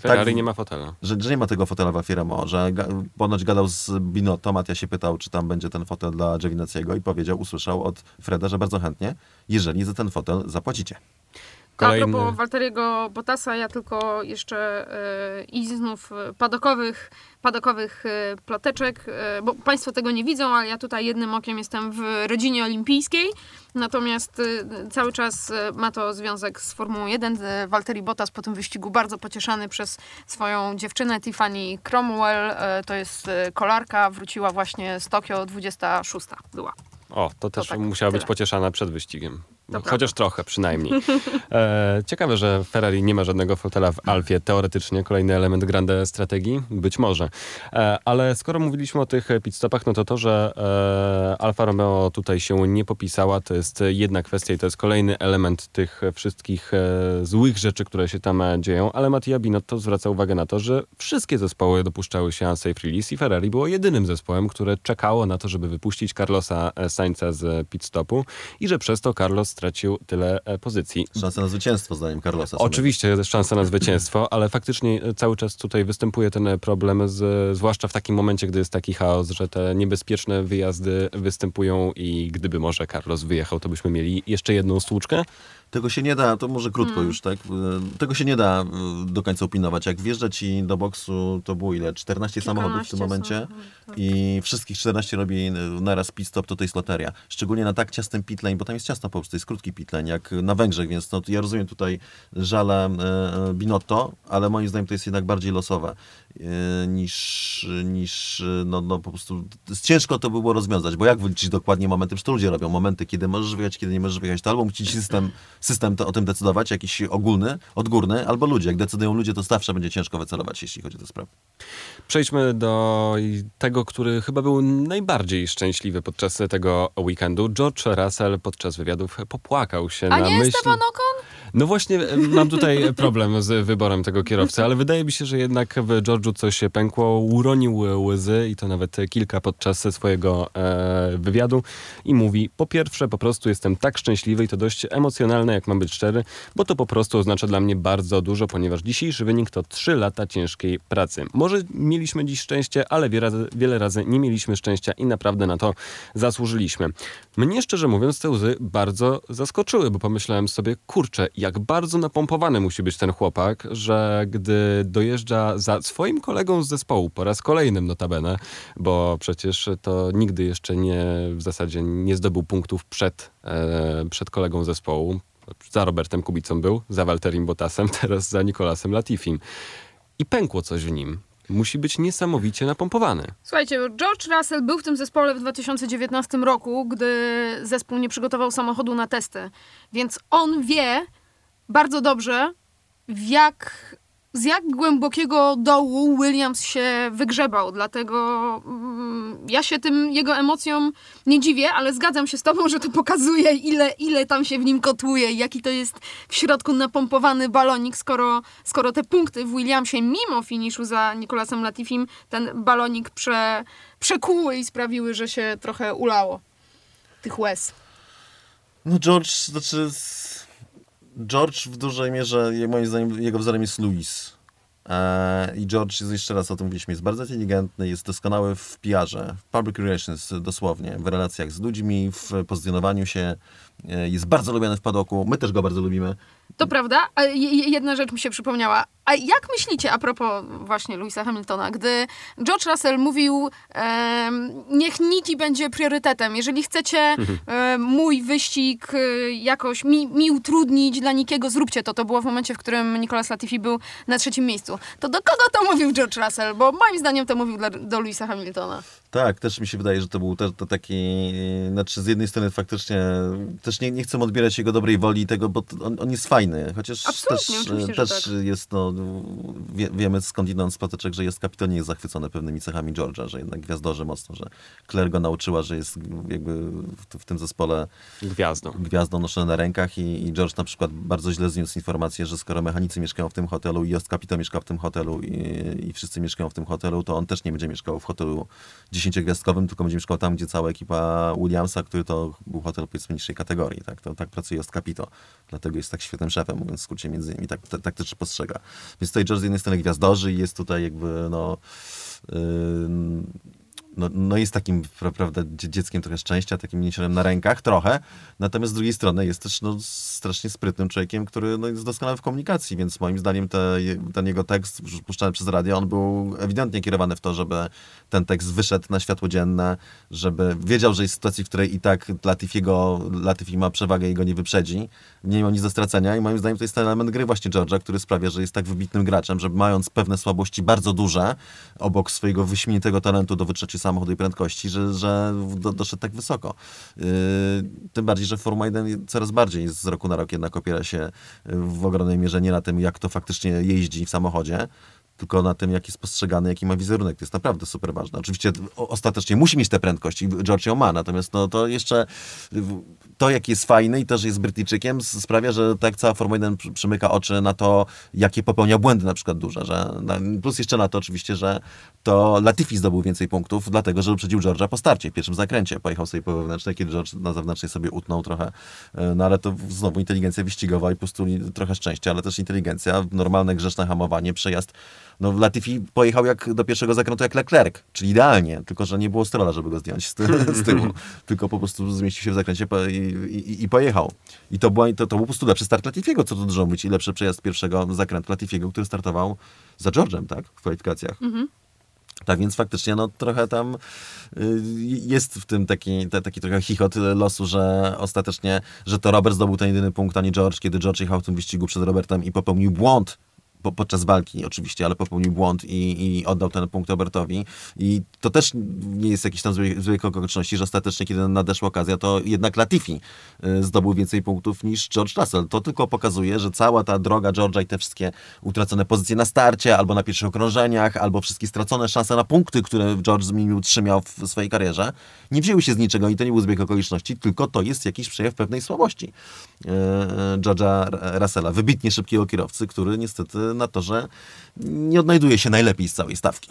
Ferrari tak, nie ma fotela. że, że nie ma tego fotela w Alfie Romeo, że ga, ponoć gadał z Binotto, Matia się pytał, czy tam będzie ten fotel dla Giovinazziego i powiedział, usłyszał od Freda, że bardzo chętnie, jeżeli za ten fotel zapłacicie. Kolejny- A propos Walteriego Bottasa, ja tylko jeszcze e, i znów e, padokowych, padokowych e, ploteczek, bo Państwo tego nie widzą, ale ja tutaj jednym okiem jestem w rodzinie olimpijskiej, natomiast cały czas ma to związek z Formułą 1. E, Walteri Bottas po tym wyścigu bardzo pocieszany przez swoją dziewczynę Tiffany Cromwell, to jest kolarka, wróciła właśnie z Tokio, 26 była. O, to też tak, musiała być tyle. pocieszana przed wyścigiem. No, chociaż trochę przynajmniej. E, ciekawe, że Ferrari nie ma żadnego fotela w Alfie. Teoretycznie kolejny element grande strategii? Być może. E, ale skoro mówiliśmy o tych pitstopach, no to to, że e, Alfa Romeo tutaj się nie popisała, to jest jedna kwestia i to jest kolejny element tych wszystkich e, złych rzeczy, które się tam e, dzieją. Ale Mattia Binotto zwraca uwagę na to, że wszystkie zespoły dopuszczały się unsafe release i Ferrari było jedynym zespołem, które czekało na to, żeby wypuścić Carlosa e, Sainza z pitstopu i że przez to Carlos stracił tyle e, pozycji. Szansa na zwycięstwo, zdaniem Carlosa. Oczywiście jest szansa na zwycięstwo, ale faktycznie e, cały czas tutaj występuje ten e, problem, z, zwłaszcza w takim momencie, gdy jest taki chaos, że te niebezpieczne wyjazdy występują i gdyby może Carlos wyjechał, to byśmy mieli jeszcze jedną stłuczkę. Tego się nie da, to może krótko już, tak? Tego się nie da do końca opinować. Jak wjeżdża ci do boksu, to było ile? 14 samochodów w tym momencie samochodów, i wszystkich 14 robi naraz pit stop, to to jest loteria. Szczególnie na tak ciasnym pit lane, bo tam jest ciasno po prostu, jest krótki pit lane, jak na Węgrzech, więc no, ja rozumiem tutaj żale e, Binotto, ale moim zdaniem to jest jednak bardziej losowe. e, niż, niż e, no, no po prostu ciężko to by było rozwiązać, bo jak wyliczyć dokładnie momenty, przecież to ludzie robią momenty, kiedy możesz wyjechać, kiedy nie możesz wyjechać, to albo musi system, system to, o tym decydować, jakiś ogólny, odgórny, albo ludzie. Jak decydują ludzie, to zawsze będzie ciężko wycelować, jeśli chodzi o tę sprawę. Przejdźmy do tego, który chyba był najbardziej szczęśliwy podczas tego weekendu. George Russell podczas wywiadów popłakał się A na nie myśl... Esteban Ocon? No właśnie, e, mam tutaj problem z wyborem tego kierowcy, ale wydaje mi się, że jednak w George'u coś się pękło, uronił łzy i to nawet kilka podczas swojego e, wywiadu i mówi, po pierwsze, po prostu jestem tak szczęśliwy i to dość emocjonalne, jak mam być szczery, bo to po prostu oznacza dla mnie bardzo dużo, ponieważ dzisiejszy wynik to 3 lata ciężkiej pracy. Może mieliśmy dziś szczęście, ale wiele razy, wiele razy nie mieliśmy szczęścia i naprawdę na to zasłużyliśmy. Mnie szczerze mówiąc te łzy bardzo zaskoczyły, bo pomyślałem sobie, kurczę, jak bardzo napompowany musi być ten chłopak, że gdy dojeżdża za swoim kolegą z zespołu, po raz kolejnym notabene, bo przecież to nigdy jeszcze nie, w zasadzie nie zdobył punktów przed, e, przed kolegą zespołu. Za Robertem Kubicą był, za Walterim Bottasem, teraz za Nikolasem Latifim. I pękło coś w nim. Musi być niesamowicie napompowany. Słuchajcie, George Russell był w tym zespole w 2019 roku, gdy zespół nie przygotował samochodu na testy. Więc on wie bardzo dobrze, w jak, z jak głębokiego dołu Williams się wygrzebał. Dlatego mm, ja się tym jego emocjom nie dziwię, ale zgadzam się z tobą, że to pokazuje, ile, ile tam się w nim kotłuje jaki to jest w środku napompowany balonik, skoro, skoro te punkty w Williamsie, mimo finiszu za Nicolasem Latifim, ten balonik prze, przekuły i sprawiły, że się trochę ulało tych łez. No George, znaczy... George w dużej mierze, moim zdaniem, jego wzorem jest Louis. E, I George, jeszcze raz o tym mówiliśmy, jest bardzo inteligentny, jest doskonały w PR-ze, w public relations dosłownie, w relacjach z ludźmi, w pozycjonowaniu się, jest bardzo lubiany w padoku, my też go bardzo lubimy. To prawda. A je- je- jedna rzecz mi się przypomniała. A jak myślicie a propos właśnie Louisa Hamiltona, gdy George Russell mówił, em, niech Niki będzie priorytetem. Jeżeli chcecie em, mój wyścig e, jakoś mi, mi utrudnić dla Nikiego, zróbcie to. To było w momencie, w którym Nicolas Latifi był na trzecim miejscu. To do kogo to mówił George Russell? Bo moim zdaniem to mówił dla, do Louisa Hamiltona. Tak, też mi się wydaje, że to był to, to taki, znaczy z jednej strony faktycznie też nie, nie chcę odbierać jego dobrej woli i tego, bo to on, on jest fajny, chociaż Absolutnie, też, oczywiście, też tak. jest, no, wie, wiemy skądinąd z patyczek, że jest kapitan nie jest zachwycony pewnymi cechami George'a, że jednak gwiazdorzy mocno, że Claire go nauczyła, że jest jakby w, w tym zespole Gwiazdą. gwiazdą noszone na rękach i, i George na przykład bardzo źle zniósł informację, że skoro mechanicy mieszkają w tym hotelu i Jost Capito mieszka w tym hotelu i, i wszyscy mieszkają w tym hotelu, to on też nie będzie mieszkał w hotelu dziesięciogwiazdkowym, tylko będzie mieszkał tam, gdzie cała ekipa Williamsa, który to był hotel powiedzmy niższej kategorii. Tak, to, tak pracuje Jost Capito. Dlatego jest tak świetnym szefem, mówiąc w skrócie między innymi. Tak, tak, tak też postrzega. Więc tutaj George z jednej strony gwiazdorzy i jest tutaj jakby no... No, no jest takim, pra- prawda, dzie- dzieckiem trochę szczęścia, takim mięsiorem na rękach, trochę. Natomiast z drugiej strony jest też no, strasznie sprytnym człowiekiem, który no, jest doskonały w komunikacji, więc moim zdaniem te, ten jego tekst puszczany przez radio, on był ewidentnie kierowany w to, żeby ten tekst wyszedł na światło dzienne, żeby wiedział, że jest sytuacji, w której i tak Latifiego, Latifi ma przewagę i go nie wyprzedzi. Nie miał nic do stracenia i moim zdaniem to jest ten element gry właśnie George'a, który sprawia, że jest tak wybitnym graczem, że mając pewne słabości bardzo duże, obok swojego wyśmienitego talentu do wytrzecia samochodu i prędkości, że, że do, doszedł tak wysoko. Yy, tym bardziej, że Formuła 1 coraz bardziej z roku na rok jednak opiera się w ogromnej mierze nie na tym, jak to faktycznie jeździ w samochodzie, tylko na tym, jak jest postrzegany, jaki ma wizerunek. To jest naprawdę super ważne. Oczywiście ostatecznie musi mieć tę prędkość i George ją ma, natomiast no, to jeszcze to, jak jest fajny i to, że jest Brytyjczykiem, sprawia, że tak cała Formuła 1 przy- przymyka oczy na to, jakie popełnia błędy na przykład duże. Że, plus jeszcze na to oczywiście, że to Latifi zdobył więcej punktów, dlatego, że uprzedził George'a po starcie, w pierwszym zakręcie. Pojechał sobie po wewnętrznej, kiedy George na zewnętrznej sobie utnął trochę. E, No ale to znowu inteligencja wyścigowa i po prostu trochę szczęścia, ale też inteligencja, normalne grzeczne hamowanie, przejazd. No Latifi pojechał jak do pierwszego zakrętu jak Leclerc, czyli idealnie, tylko że nie było strola, żeby go zdjąć z, ty- z tyłu, tylko po prostu zmieścił się w zakręcie i, i, i pojechał. I to, była, to, to był po prostu lepszy start Latifiego, co tu dużo mówić, i lepszy przejazd pierwszego zakrętu Latifiego, który startował za George'em, tak, w kwalifikacjach. Tak więc faktycznie no, trochę tam y, jest w tym taki, te, taki trochę chichot losu, że ostatecznie, że to Robert zdobył ten jedyny punkt, a nie George, kiedy George jechał w tym wyścigu przed Robertem i popełnił błąd po, podczas walki oczywiście, ale popełnił błąd i, i oddał ten punkt Robertowi. I to też nie jest jakiś tam zły, okoliczności, że ostatecznie, kiedy nadeszła okazja, to jednak Latifi y, zdobył więcej punktów niż George Russell. To tylko pokazuje, że cała ta droga George'a i te wszystkie utracone pozycje na starcie, albo na pierwszych okrążeniach, albo wszystkie stracone szanse na punkty, które George zmienił, trzymał w swojej karierze, nie wzięły się z niczego i to nie był zbieg okoliczności, tylko to jest jakiś przejaw pewnej słabości e, e, George'a Russella, wybitnie szybkiego kierowcy, który niestety na torze nie odnajduje się najlepiej z całej stawki.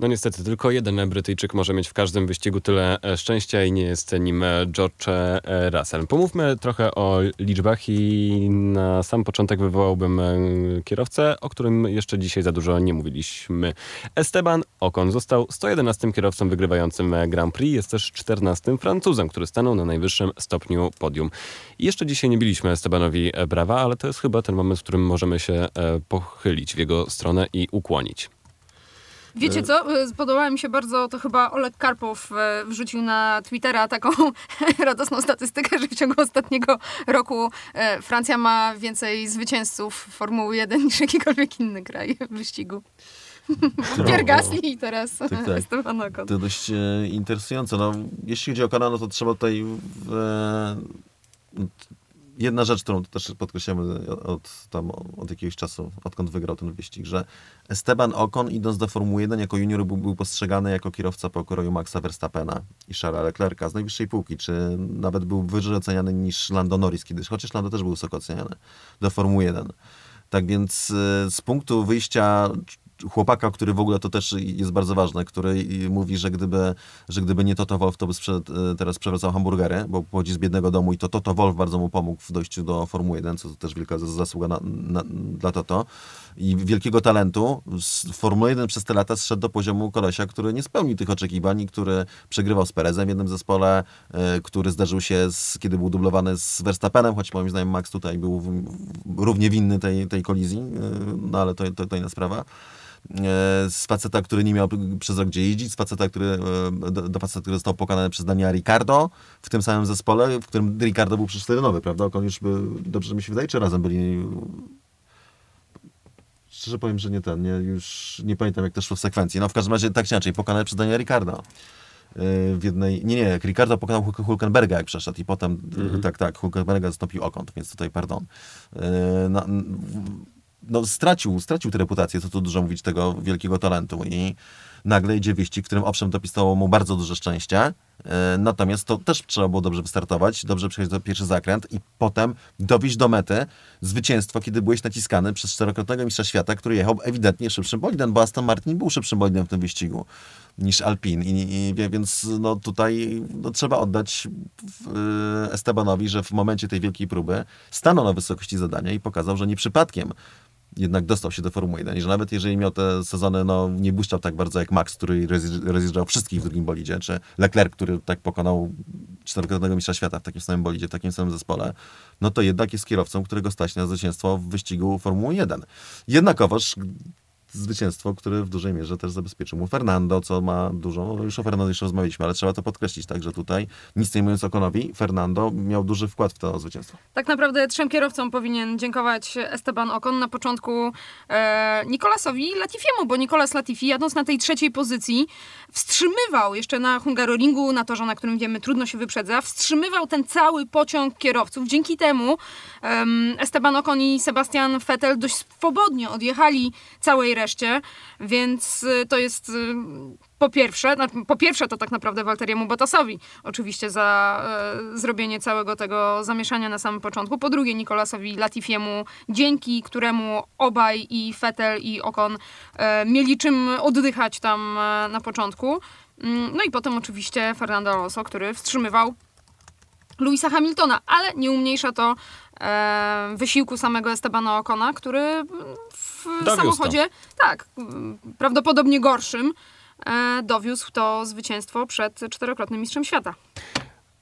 No niestety, tylko jeden Brytyjczyk może mieć w każdym wyścigu tyle e, szczęścia i nie jest nim e, George e, Russell. Pomówmy trochę o liczbach i na sam początek wywołałbym kierowcę, o którym jeszcze dzisiaj za dużo nie mówiliśmy. Esteban Ocon został 111 kierowcą wygrywającym Grand Prix, jest też 14 Francuzem, który stanął na najwyższym stopniu podium. I jeszcze dzisiaj nie biliśmy Estebanowi brawa, ale to jest chyba ten moment, w którym możemy się pochylić w jego stronę i ukłonić. Wiecie co? Y, Podobała mi się bardzo, to chyba Oleg Karpow e, wrzucił na Twittera taką radosną statystykę, że w ciągu ostatniego roku e, Francja ma więcej zwycięzców Formuły 1 niż jakikolwiek inny kraj w wyścigu. Pierre Gasly i teraz Tak, tak. Ocon. To dość e, interesujące. No, jeśli chodzi o Okona, no to trzeba tutaj w, e, jedna rzecz, którą też podkreślamy od, tam, od jakiegoś czasu, odkąd wygrał ten wyścig, że Esteban Ocon idąc do Formuły 1 jako junior był, był postrzegany jako kierowca pokroju Maxa Verstappena i Charlesa Leclerca z najwyższej półki, czy nawet był wyżej oceniany niż Lando Norris kiedyś, chociaż Lando też był wysoko oceniany do Formuły 1. Tak więc e, z punktu wyjścia chłopaka, który w ogóle to też jest bardzo ważne, który mówi, że gdyby, że gdyby nie Toto Wolf, to by sprzed, teraz przewracał hamburgery, bo pochodzi z biednego domu i to Toto Wolf bardzo mu pomógł w dojściu do Formuły 1, co też wielka zas- zasługa na, na, dla Toto. I wielkiego talentu. Z Formuły 1 przez te lata zszedł do poziomu kolesia, który nie spełnił tych oczekiwań który przegrywał z Perezem w jednym zespole, e, który zdarzył się, z, kiedy był dublowany z Verstappenem, choć moim zdaniem Max tutaj był równie winny tej, tej kolizji, e, no ale to, to, to inna sprawa e, z faceta, który nie miał przez rok gdzie jeździć, z faceta, który, do, do faceta, który został pokonany przez Daniela Ricardo w tym samym zespole, w którym Ricardo był przecież nowy, prawda? On już by, dobrze mi się wydaje, czy razem byli Szczerze powiem, że nie ten, nie, już nie pamiętam jak to szło w sekwencji. No w każdym razie tak czy inaczej, pokonany przez Daniela Ricardo. Yy, W jednej, nie, nie, jak Ricardo pokonał Hulk- Hulkenberga jak przeszedł i potem, tak, tak, Hulkenberga zastąpił Okont, więc tutaj pardon. No, no stracił, stracił tę reputację, co tu dużo mówić, tego wielkiego talentu i nagle idzie wyścig, w którym owszem dopisało mu bardzo duże szczęście, e, natomiast to też trzeba było dobrze wystartować, dobrze przejść do pierwszy zakręt i potem dowieść do mety zwycięstwo, kiedy byłeś naciskany przez czterokrotnego mistrza świata, który jechał ewidentnie szybszym bolidem, bo Aston Martin był szybszym bolidem w tym wyścigu niż Alpine. I, i więc no tutaj no, trzeba oddać e, Estebanowi, że w momencie tej wielkiej próby stanął na wysokości zadania i pokazał, że nie przypadkiem jednak dostał się do Formuły 1 i że nawet jeżeli miał te sezony, no nie błyszczał tak bardzo jak Max, który rozjeżdż- rozjeżdżał wszystkich w drugim bolidzie, czy Leclerc, który tak pokonał czterokrotnego mistrza świata w takim samym bolidzie, w takim samym zespole, no to jednak jest kierowcą, którego stać na zwycięstwo w wyścigu Formuły 1. Jednakowoż zwycięstwo, które w dużej mierze też zabezpieczył mu Fernando, co ma dużo, no już o Fernando już rozmawialiśmy, ale trzeba to podkreślić, tak, że tutaj nic nie mówiąc Okonowi, Fernando miał duży wkład w to zwycięstwo. Tak naprawdę trzem kierowcom powinien dziękować Esteban Ocon. Na początku e, Nikolasowi Latifiemu, bo Nikolas Latifi jadąc na tej trzeciej pozycji wstrzymywał jeszcze na Hungaroringu, na torze, na którym wiemy trudno się wyprzedza, wstrzymywał ten cały pociąg kierowców. Dzięki temu em, Esteban Ocon i Sebastian Vettel dość swobodnie odjechali całej reszty wreszcie, więc y, to jest y, po pierwsze, po pierwsze to tak naprawdę Walteriemu Bottasowi oczywiście za e, zrobienie całego tego zamieszania na samym początku. Po drugie Nikolasowi Latifiemu, dzięki któremu obaj i Vettel i Ocon e, mieli czym oddychać tam na początku. Mm, No i potem oczywiście Fernando Alonso, który wstrzymywał Louisa Hamiltona, ale nie umniejsza to e, wysiłku samego Estebana Ocona, który w Dowiózł samochodzie, tak, m, prawdopodobnie gorszym, e, dowiózł to zwycięstwo przed czterokrotnym mistrzem świata.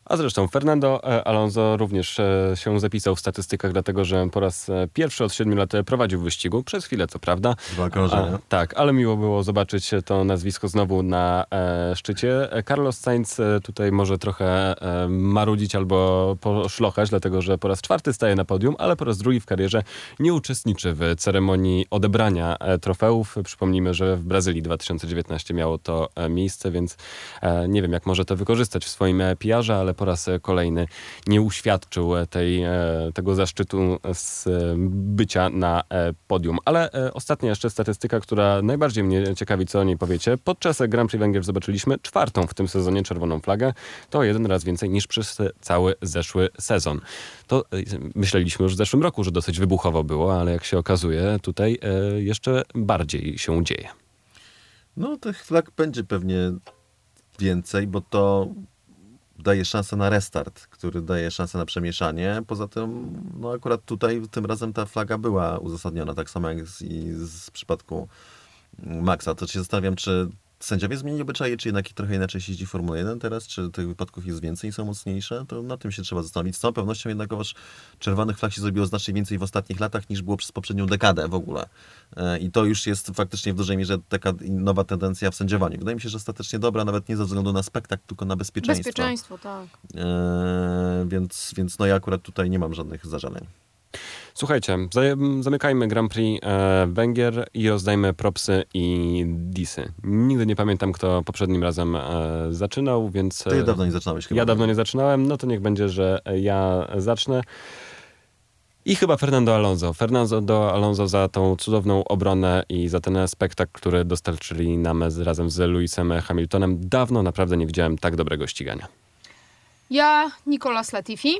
A zresztą Fernando e, Alonso również e, się zapisał w statystykach, dlatego że po raz e, pierwszy od 7 lat prowadził w wyścigu. Przez chwilę, co prawda. Dwa okrążenia. A, tak, ale miło było zobaczyć to nazwisko znowu na e, szczycie. Carlos Sainz tutaj może trochę e, marudzić albo poszlochać, dlatego że po raz czwarty staje na podium, ale po raz drugi w karierze nie uczestniczy w ceremonii odebrania trofeów. Przypomnijmy, że w Brazylii 2019 miało to miejsce, więc e, nie wiem, jak może to wykorzystać w swoim PR-ze, ale po raz kolejny nie uświadczył e, tej, e, tego zaszczytu z e, bycia na podium. Ale ostatnia jeszcze statystyka, która najbardziej mnie ciekawi, co o niej powiecie. Podczas Grand Prix Węgier zobaczyliśmy czwartą w tym sezonie czerwoną flagę. To jeden raz więcej niż przez cały zeszły sezon. To myśleliśmy już w zeszłym roku, że dosyć wybuchowo było, ale jak się okazuje, tutaj jeszcze bardziej się dzieje. No tych flag będzie pewnie więcej, bo to daje szansę na restart, który daje szansę na przemieszanie. Poza tym, no akurat tutaj tym razem ta flaga była uzasadniona, tak samo jak z, i z przypadku Maxa. To się zastanawiam, czy sędziowie zmienili obyczaje, czy jednak trochę inaczej się jeździ Formuła 1 teraz, czy tych wypadków jest więcej i są mocniejsze, to na tym się trzeba zastanowić. Z całą pewnością jednakowoż czerwonych flag się zrobiło znacznie więcej w ostatnich latach niż było przez poprzednią dekadę w ogóle. E, I to już jest faktycznie w dużej mierze taka nowa tendencja w sędziowaniu. Wydaje mi się, że ostatecznie dobra, nawet nie ze względu na spektakl, tylko na bezpieczeństwo. Bezpieczeństwo, tak. E, więc, więc no ja akurat tutaj nie mam żadnych zażaleń. Słuchajcie, za- zamykajmy Grand Prix e, Węgier i rozdajmy propsy i disy. Nigdy nie pamiętam, kto poprzednim razem e, zaczynał, więc... Ty e, dawno nie zaczynałeś chyba. Ja dawno nie zaczynałem, no to niech będzie, że ja zacznę. I chyba Fernando Alonso. Fernando Alonso za tą cudowną obronę i za ten spektakl, który dostarczyli nam razem z Lewisem Hamiltonem. Dawno naprawdę nie widziałem tak dobrego ścigania. Ja, Nicolas Latifi.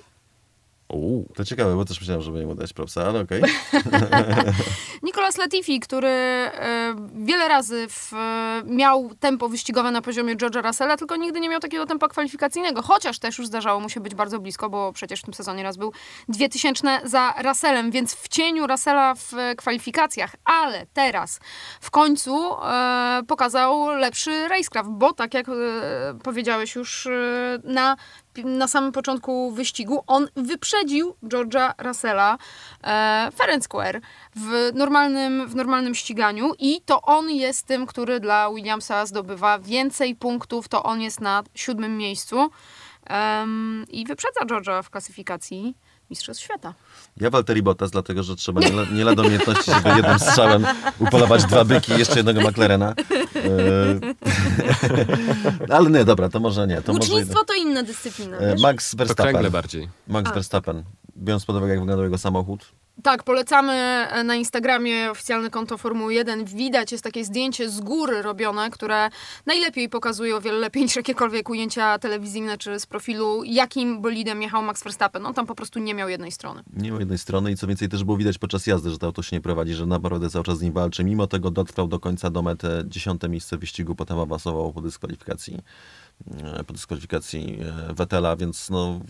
Uuu. To ciekawe, bo też myślałem, żeby jemu dać propsa, ale okej. Nicolas Latifi, który e, wiele razy w, e, miał tempo wyścigowe na poziomie George'a Russella, tylko nigdy nie miał takiego tempa kwalifikacyjnego, chociaż też już zdarzało mu się być bardzo blisko, bo przecież w tym sezonie raz był 2000 za Russellem, więc w cieniu Russella w e, kwalifikacjach, ale teraz w końcu e, pokazał lepszy racecraft, bo tak jak e, powiedziałeś już e, na na samym początku wyścigu. On wyprzedził George'a Russella e, fair and square w normalnym, w normalnym ściganiu. I to on jest tym, który dla Williamsa zdobywa więcej punktów, to on jest na siódmym miejscu. I wyprzedza George'a w klasyfikacji Mistrzostw Świata. Ja Walteri Bottas, dlatego że trzeba nie, nie lada umiejętności, żeby jednym strzałem upolować dwa byki i jeszcze jednego McLarena. E, ale nie, dobra, to może nie. To może Łucznictwo to inna dyscyplina. E, wiesz? Max To Verstappen. kręgle bardziej. Max A. Verstappen. Biorąc pod uwagę, jak wyglądał jego samochód. Tak, polecamy e, na Instagramie oficjalne konto Formuły 1. Widać, jest takie zdjęcie z góry robione, które najlepiej pokazuje o wiele lepiej niż jakiekolwiek ujęcia telewizyjne czy z profilu, jakim bolidem jechał Max Verstappen. On tam po prostu nie miał jednej strony. Nie ma jednej strony i co więcej też było widać podczas jazdy, że to auto się nie prowadzi, że naprawdę cały czas z nim walczy. Mimo tego dotrwał do końca do mety dziesiąte miejsce wyścigu, potem awansował po dyskwalifikacji po dyskwalifikacji e, Vettela, więc no,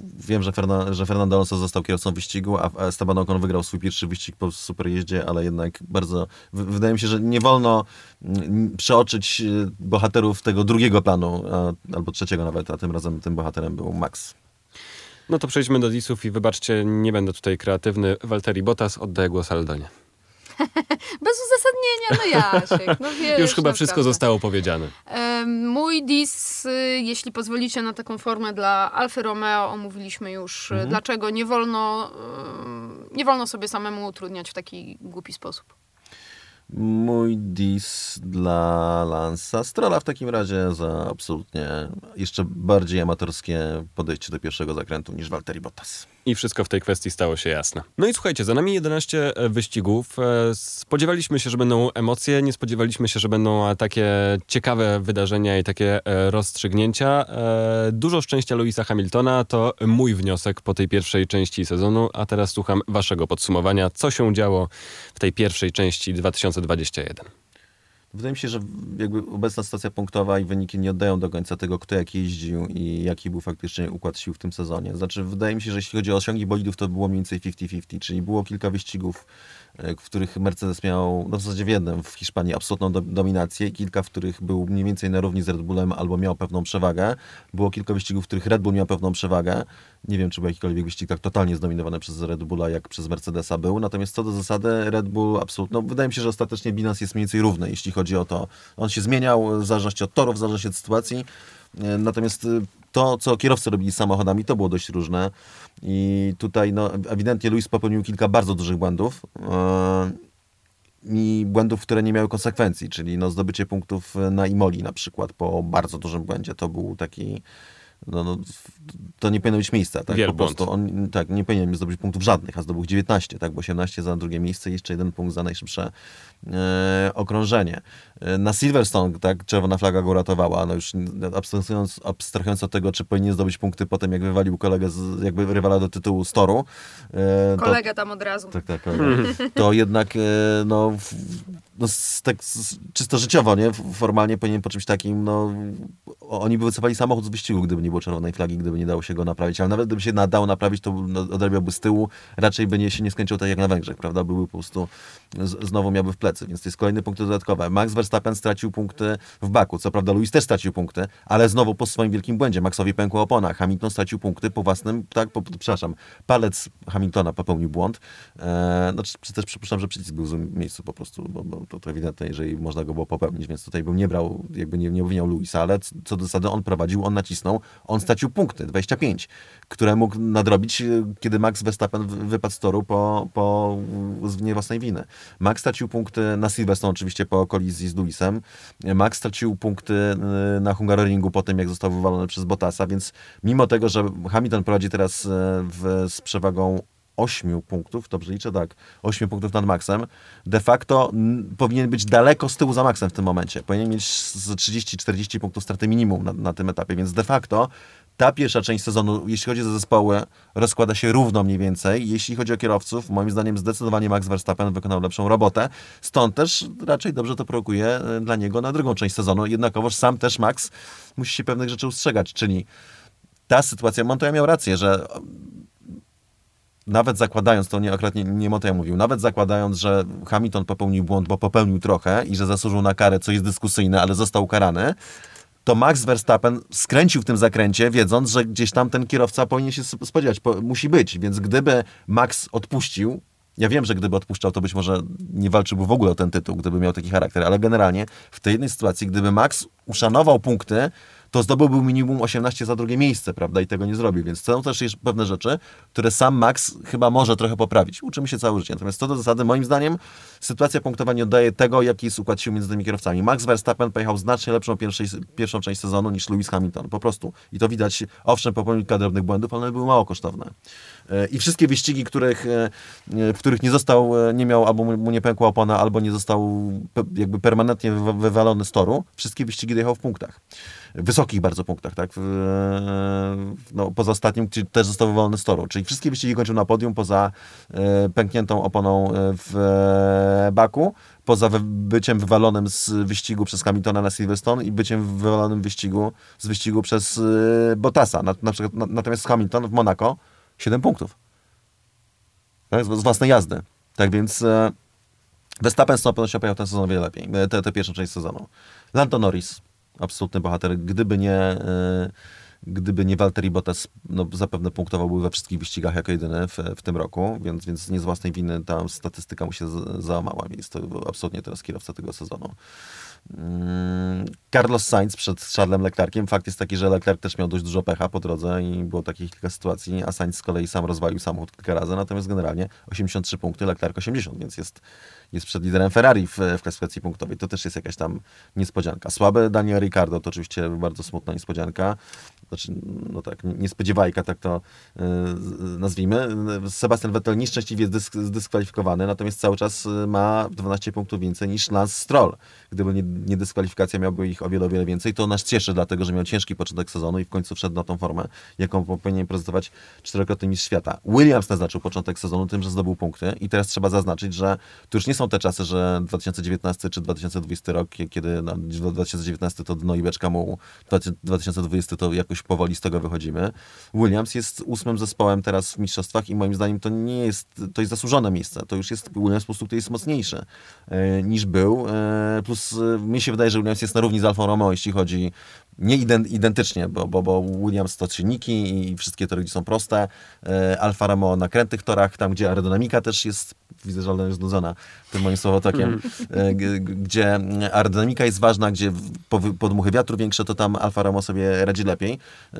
wiem, że, Ferna, że Fernando Alonso został kierowcą wyścigu, a Esteban Ocon wygrał swój pierwszy wyścig po super jeździe, ale jednak bardzo, wydaje mi się, że nie wolno mm, przeoczyć e, bohaterów tego drugiego planu, albo trzeciego nawet, a tym razem tym bohaterem był Max. No to przejdźmy do disów i wybaczcie, nie będę tutaj kreatywny. Walteri Bottas, oddaję głos Aldonie. Bez uzasadnienia, no Jasiek, no wiesz. Już chyba wszystko naprawdę. zostało powiedziane. Mój dis, y, jeśli pozwolicie na taką formę dla Alfy Romeo, omówiliśmy już, y, dlaczego nie wolno, y, nie wolno sobie samemu utrudniać w taki głupi sposób. Mój dis dla Lansa Strolla w takim razie za absolutnie jeszcze bardziej amatorskie podejście do pierwszego zakrętu niż Valtteri Bottas. I wszystko w tej kwestii stało się jasne. No i słuchajcie, za nami 11 wyścigów. E, Spodziewaliśmy się, że będą emocje, nie spodziewaliśmy się, że będą e, takie ciekawe wydarzenia i takie e, rozstrzygnięcia. E, Dużo szczęścia Louisa Hamiltona to mój wniosek po tej pierwszej części sezonu, a teraz słucham waszego podsumowania, co się działo w tej pierwszej części 2021. Wydaje mi się, że jakby obecna sytuacja punktowa i wyniki nie oddają do końca tego, kto jak jeździł i jaki był faktycznie układ sił w tym sezonie. Znaczy, wydaje mi się, że jeśli chodzi o osiągi bolidów, to było mniej więcej 50-50, czyli było kilka wyścigów, w których Mercedes miał, no w zasadzie w jednym w Hiszpanii absolutną do, dominację i kilka, w których był mniej więcej na równi z Red Bullem albo miał pewną przewagę. Było kilka wyścigów, w których Red Bull miał pewną przewagę. Nie wiem, czy był jakikolwiek wyścig tak totalnie zdominowany przez Red Bulla, jak przez Mercedesa był. Natomiast co do zasady, Red Bull absolutnie, no wydaje mi się, że ostatecznie bilans jest mniej więcej równy, jeśli chodzi o to. On się zmieniał w zależności od torów, w zależności od sytuacji. E, Natomiast y, to, co kierowcy robili samochodami, to było dość różne. I tutaj no, ewidentnie Luis popełnił kilka bardzo dużych błędów. E, I błędów, które nie miały konsekwencji, czyli no, zdobycie punktów na Imoli na przykład po bardzo dużym błędzie. To był taki. No, no, to nie powinno mieć miejsca. Tak? Po prostu on tak, nie powinien zdobyć punktów żadnych, a zdobył 19, tak? bo 18 za drugie miejsce i jeszcze jeden punkt za najszybsze e, okrążenie. E, Na Silverstone tak, czerwona flaga go ratowała, no już abstrahując, abstrahując od tego, czy powinien zdobyć punkty potem, jak wywalił kolegę, z, jakby rywala do tytułu z toru. e, to- Kolega tam od razu. tak, tak, kolega. To jednak, e, no, w- no z, tak z, czysto życiowo, nie? Formalnie powinien po czymś takim, no, oni by wycofali samochód z wyścigu, gdyby nie było czerwonej flagi, gdyby nie dało się go naprawić, ale nawet gdyby się na- dało naprawić, to no, odrabiałby z tyłu, raczej by nie, się nie skończył tak jak na Węgrzech, prawda? Byłby po prostu, z, znowu miałby w plecy, więc to jest kolejny punkt dodatkowy. Max Verstappen stracił punkty w Baku, co prawda Luis też stracił punkty, ale znowu po swoim wielkim błędzie. Maxowi pękła opona, Hamilton stracił punkty po własnym, tak, po, przepraszam, palec Hamiltona popełnił błąd. E, no, czy, czy też przypuszczam, że przycisk był w miejscu po prostu, bo, bo to, to ewidentne, jeżeli można go było popełnić, więc tutaj bym nie brał, jakby nie, nie obwiniał Luisa, ale co do zasady on prowadził, on nacisnął, on stracił punkty, 25, które mógł nadrobić, e, kiedy Max Verstappen wy- wypadł z toru po, po nie własnej winy. Max stracił punkty na Silverstone oczywiście po kolizji z Luisem. Max stracił punkty e, na Hungaroringu po tym, jak został wywalony przez Bottasa, więc mimo tego, że Hamilton prowadzi teraz e, w, z przewagą 8 punktów, dobrze liczę, tak, 8 punktów nad Maxem, de facto powinien być daleko z tyłu za Maxem w tym momencie. Powinien mieć z 30-40 punktów straty minimum na, na tym etapie, więc de facto ta pierwsza część sezonu, jeśli chodzi o zespoły, rozkłada się równo mniej więcej. Jeśli chodzi o kierowców, moim zdaniem zdecydowanie Max Verstappen wykonał lepszą robotę. Stąd też raczej dobrze to prorokuje e, dla niego na drugą część sezonu. Jednakowoż sam też Max musi się pewnych rzeczy ustrzegać, czyli ta sytuacja, Montoya miał rację, że nawet zakładając, to nie akurat nie, nie Montoya mówił, nawet zakładając, że Hamilton popełnił błąd, bo popełnił trochę i że zasłużył na karę, co jest dyskusyjne, ale został ukarany, to Max Verstappen skręcił w tym zakręcie, wiedząc, że gdzieś tam ten kierowca powinien się sp- spodziewać, po, musi być. Więc gdyby Max odpuścił, ja wiem, że gdyby odpuszczał, to być może nie walczyłby w ogóle o ten tytuł, gdyby miał taki charakter, ale generalnie w tej jednej sytuacji, gdyby Max uszanował punkty, to zdobyłby minimum 18 za drugie miejsce, prawda? I tego nie zrobił. Więc są też pewne rzeczy, które sam Max chyba może trochę poprawić. Uczymy się całe życie. Natomiast co do zasady, moim zdaniem, sytuacja punktowa nie oddaje tego, jaki jest układ sił między tymi kierowcami. Max Verstappen pojechał znacznie lepszą pierwszej, pierwszą część sezonu niż Lewis Hamilton. Po prostu. I to widać, owszem, popełnił kilka drobnych błędów, ale one były mało kosztowne. E, I wszystkie wyścigi, których, e, e, w których nie został, nie miał, albo mu nie pękła opona, albo nie został jakby permanentnie wywa- wywalony z toru, wszystkie wyścigi dojechał w punktach. Wysokich bardzo punktach, tak? No, poza ostatnim, który też został wywalony z toru. Czyli wszystkie wyścigi kończył na podium, poza e, pękniętą oponą e, w e, Baku, poza byciem wywalonym z wyścigu przez Hamiltona na Silverstone i byciem wywalonym wyścigu, z wyścigu przez Bottasa. Na, na przykład, na, natomiast Hamilton w Monaco 7 punktów. Tak? Z, z własnej jazdy. Tak więc Verstappen z całą pewnością pojechał ten sezon o wiele lepiej. Tę tę pierwszą część sezonu. Lando Norris, absolutny bohater. Gdyby nie, e, gdyby nie Valtteri Bottas, no zapewne punktowałby we wszystkich wyścigach jako jedyny w, w tym roku, więc, więc nie z własnej winy ta statystyka mu się załamała. Jest to absolutnie teraz kierowca tego sezonu. Mm, Carlos Sainz przed Charlesem Leclerciem. Fakt jest taki, że Leclerc też miał dość dużo pecha po drodze i było takich kilka sytuacji, a Sainz z kolei sam rozwalił samochód kilka razy, natomiast generalnie 83 punkty, Leclerc 80, więc jest, jest przed liderem Ferrari w, w klasyfikacji punktowej. To też jest jakaś tam niespodzianka. Słaby Daniel Ricciardo to oczywiście bardzo smutna niespodzianka. Znaczy, no tak, niespodziewajka, tak to z- nazwijmy. Sebastian Vettel nieszczęśliwie dysk, zdyskwalifikowany, natomiast cały czas y, ma 12 punktów więcej niż Lance Stroll. Gdyby nie, nie dyskwalifikacja, miałby ich o wiele, o wiele więcej. To nas cieszy, dlatego że miał ciężki początek sezonu i w końcu wszedł na tą formę, jaką powinien prezentować czterokrotny mistrz świata. Williams naznaczył początek sezonu tym, że zdobył punkty i teraz trzeba zaznaczyć, że to już nie są te czasy, że 2019 czy 2020 rok, kiedy na 2019 to dno i beczka mu, 2020 to jakoś powoli z tego wychodzimy. Williams jest ósmym zespołem teraz w mistrzostwach i moim zdaniem to nie jest, to jest zasłużone miejsce. To już jest, Williams po prostu tutaj jest mocniejszy e, niż był. E, plus e, mi się wydaje, że Williams jest na równi z Alfa Romeo, jeśli chodzi nie ident, identycznie, bo, bo, bo Williams to silniki i wszystkie tory są proste. E, Alfa Romeo na krętych torach, tam gdzie aerodynamika też jest, widzę, że Alda jest znudzona tym moim słowotokiem, e, g- g- gdzie aerodynamika jest ważna, gdzie podmuchy wiatru większe, to tam Alfa Romeo sobie radzi lepiej. E,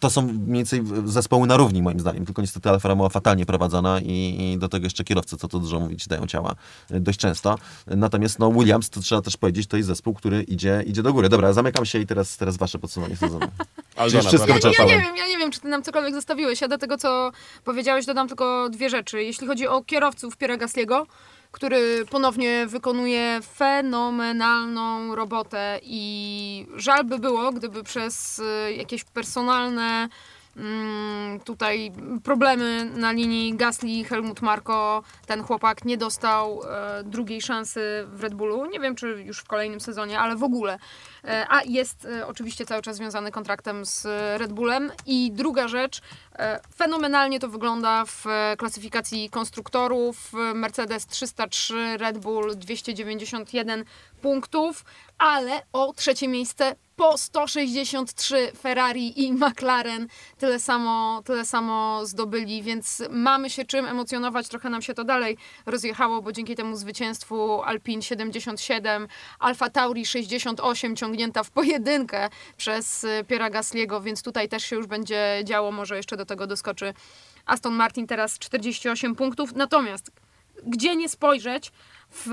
To są mniej więcej zespoły na równi moim zdaniem, tylko niestety Alfa Romeo fatalnie prowadzona i, i do tego jeszcze kierowcy, co tu dużo mówić, dają ciała e, dość często. Natomiast no Williams, to trzeba też powiedzieć, to jest zespół, który idzie, idzie do góry. Dobra, zamykam się i teraz, teraz wasze podsumowanie sezonu. Aldona, wszystko prawie Ja, ja nie wiem, ja nie wiem, czy ty nam cokolwiek zostawiłeś. Ja do tego, co powiedziałeś, dodam tylko dwie rzeczy. Jeśli chodzi o kierowców Piera Gasliego, który ponownie wykonuje fenomenalną robotę i żal by było, gdyby przez y, jakieś personalne mm, tutaj problemy na linii Gasly, Helmut Marko, ten chłopak nie dostał e, drugiej szansy w Red Bullu. Nie wiem, czy już w kolejnym sezonie, ale w ogóle. E, a jest e, oczywiście cały czas związany kontraktem z e, Red Bullem. I druga rzecz, fenomenalnie to wygląda w klasyfikacji konstruktorów. Mercedes 303, Red Bull 291 punktów, ale o trzecie miejsce po 163 Ferrari i McLaren tyle samo, tyle samo zdobyli, więc mamy się czym emocjonować. Trochę nam się to dalej rozjechało, bo dzięki temu zwycięstwu Alpine 77, Alfa Tauri 68 ciągnięta w pojedynkę przez Piera Gasliego, więc tutaj też się już będzie działo, może jeszcze do tego doskoczy Aston Martin teraz 48 punktów. Natomiast gdzie nie spojrzeć w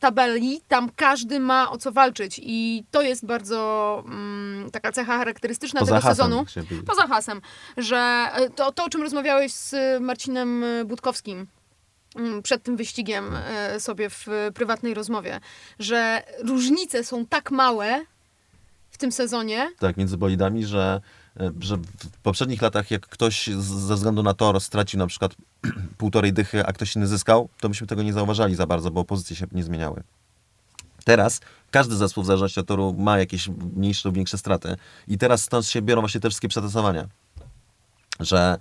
tabeli, tam każdy ma o co walczyć. I to jest bardzo mm, taka cecha charakterystyczna Poza tego hasem, sezonu. Poza hasem, że e, to, to, o czym rozmawiałeś z Marcinem Budkowskim mm, przed tym wyścigiem e, sobie w prywatnej rozmowie, że różnice są tak małe w tym sezonie, tak, między bolidami, że, że w poprzednich latach, jak ktoś ze względu na tor stracił na przykład półtorej dychy, a ktoś inny zyskał, to myśmy tego nie zauważali za bardzo, bo pozycje się nie zmieniały. Teraz każdy zespół w zależności od toru ma jakieś mniejsze lub większe straty i teraz stąd się biorą właśnie te wszystkie przetasowania. Że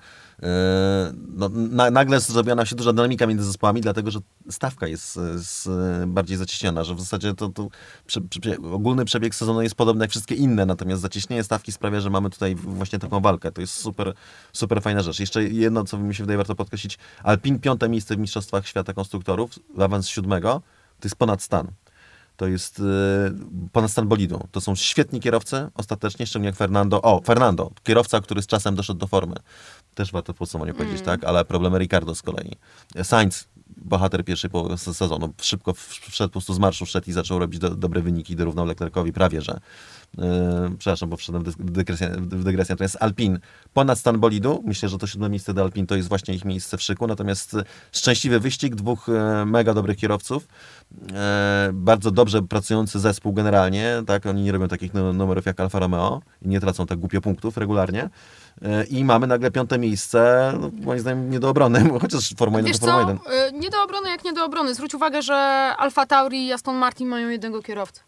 no, na, nagle zrobiona się duża dynamika między zespołami, dlatego że stawka jest, jest bardziej zacieśniona, że w zasadzie to, to prze, prze, ogólny przebieg sezonu jest podobny jak wszystkie inne, natomiast zacieśnienie stawki sprawia, że mamy tutaj właśnie taką walkę. To jest super, super fajna rzecz. Jeszcze jedno, co mi się wydaje warto podkreślić. Alpin piąte miejsce w Mistrzostwach Świata Konstruktorów, awans siódmego, to jest ponad stan. To jest yy, ponad stan bolidu. To są świetni kierowcy, ostatecznie, szczególnie jak Fernando. O, Fernando, kierowca, który z czasem doszedł do formy. Też warto w podsumowaniu powiedzieć, tak? Ale problemy Ricardo z kolei. Sainz, bohater pierwszej połowy se- sezonu, szybko wszedł po prostu z marszu, wszedł i zaczął robić do, dobre wyniki, dorównał Leclercowi prawie, że. Yy, przepraszam, bo wszedłem w dygresję, w dygresję. Natomiast Alpin ponad stan bolidu. Myślę, że to siódme miejsce do Alpin to jest właśnie ich miejsce w szyku. Natomiast e, szczęśliwy wyścig dwóch e, mega dobrych kierowców. E, bardzo dobrze pracujący zespół generalnie. Tak? Oni nie robią takich nu- numerów jak Alfa Romeo i nie tracą tak głupio punktów regularnie. E, I mamy nagle piąte miejsce, no, moim zdaniem nie do obrony, chociaż Formuła 1 Wiesz to Formuła co, 1. y, nie do obrony jak nie do obrony. Zwróć uwagę, że Alfa Tauri i Aston Martin mają jednego kierowcę.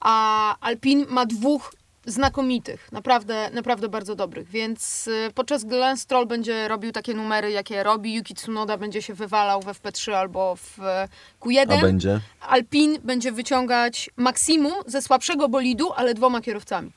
A Alpine ma dwóch znakomitych, naprawdę, naprawdę bardzo dobrych, więc y, podczas gdy Lance Stroll będzie robił takie numery, jakie robi, Yuki Tsunoda będzie się wywalał w FP3 albo w A Q1, będzie? Alpine będzie wyciągać maksimum ze słabszego bolidu, ale dwoma kierowcami.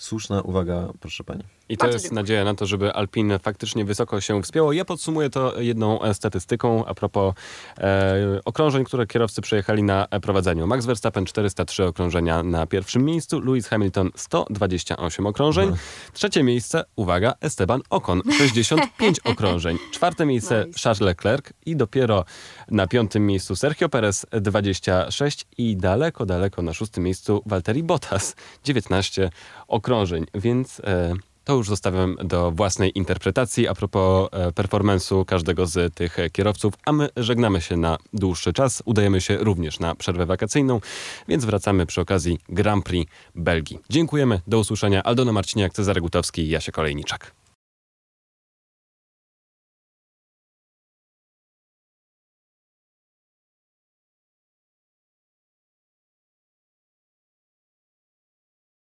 Słuszna uwaga, proszę pani. I to Bardzo jest dziękuję. nadzieja na to, żeby Alpine faktycznie wysoko się wspięło. Ja podsumuję to jedną e, statystyką a propos e, okrążeń, które kierowcy przejechali na prowadzeniu. Max Verstappen 403 okrążenia na pierwszym miejscu, Lewis Hamilton 128 okrążeń. Trzecie miejsce, uwaga, Esteban Ocon 65 okrążeń. Czwarte miejsce Nice. Charles Leclerc i dopiero na piątym miejscu Sergio Perez 26 i daleko, daleko na szóstym miejscu Valtteri Bottas 19 okrążeń, więc e, to już zostawiam do własnej interpretacji a propos e, performance'u każdego z tych kierowców, a my żegnamy się na dłuższy czas. Udajemy się również na przerwę wakacyjną, więc wracamy przy okazji Grand Prix Belgii. Dziękujemy, do usłyszenia. Aldona Marciniak, Cezary Gutowski i Jasia Kolejniczak.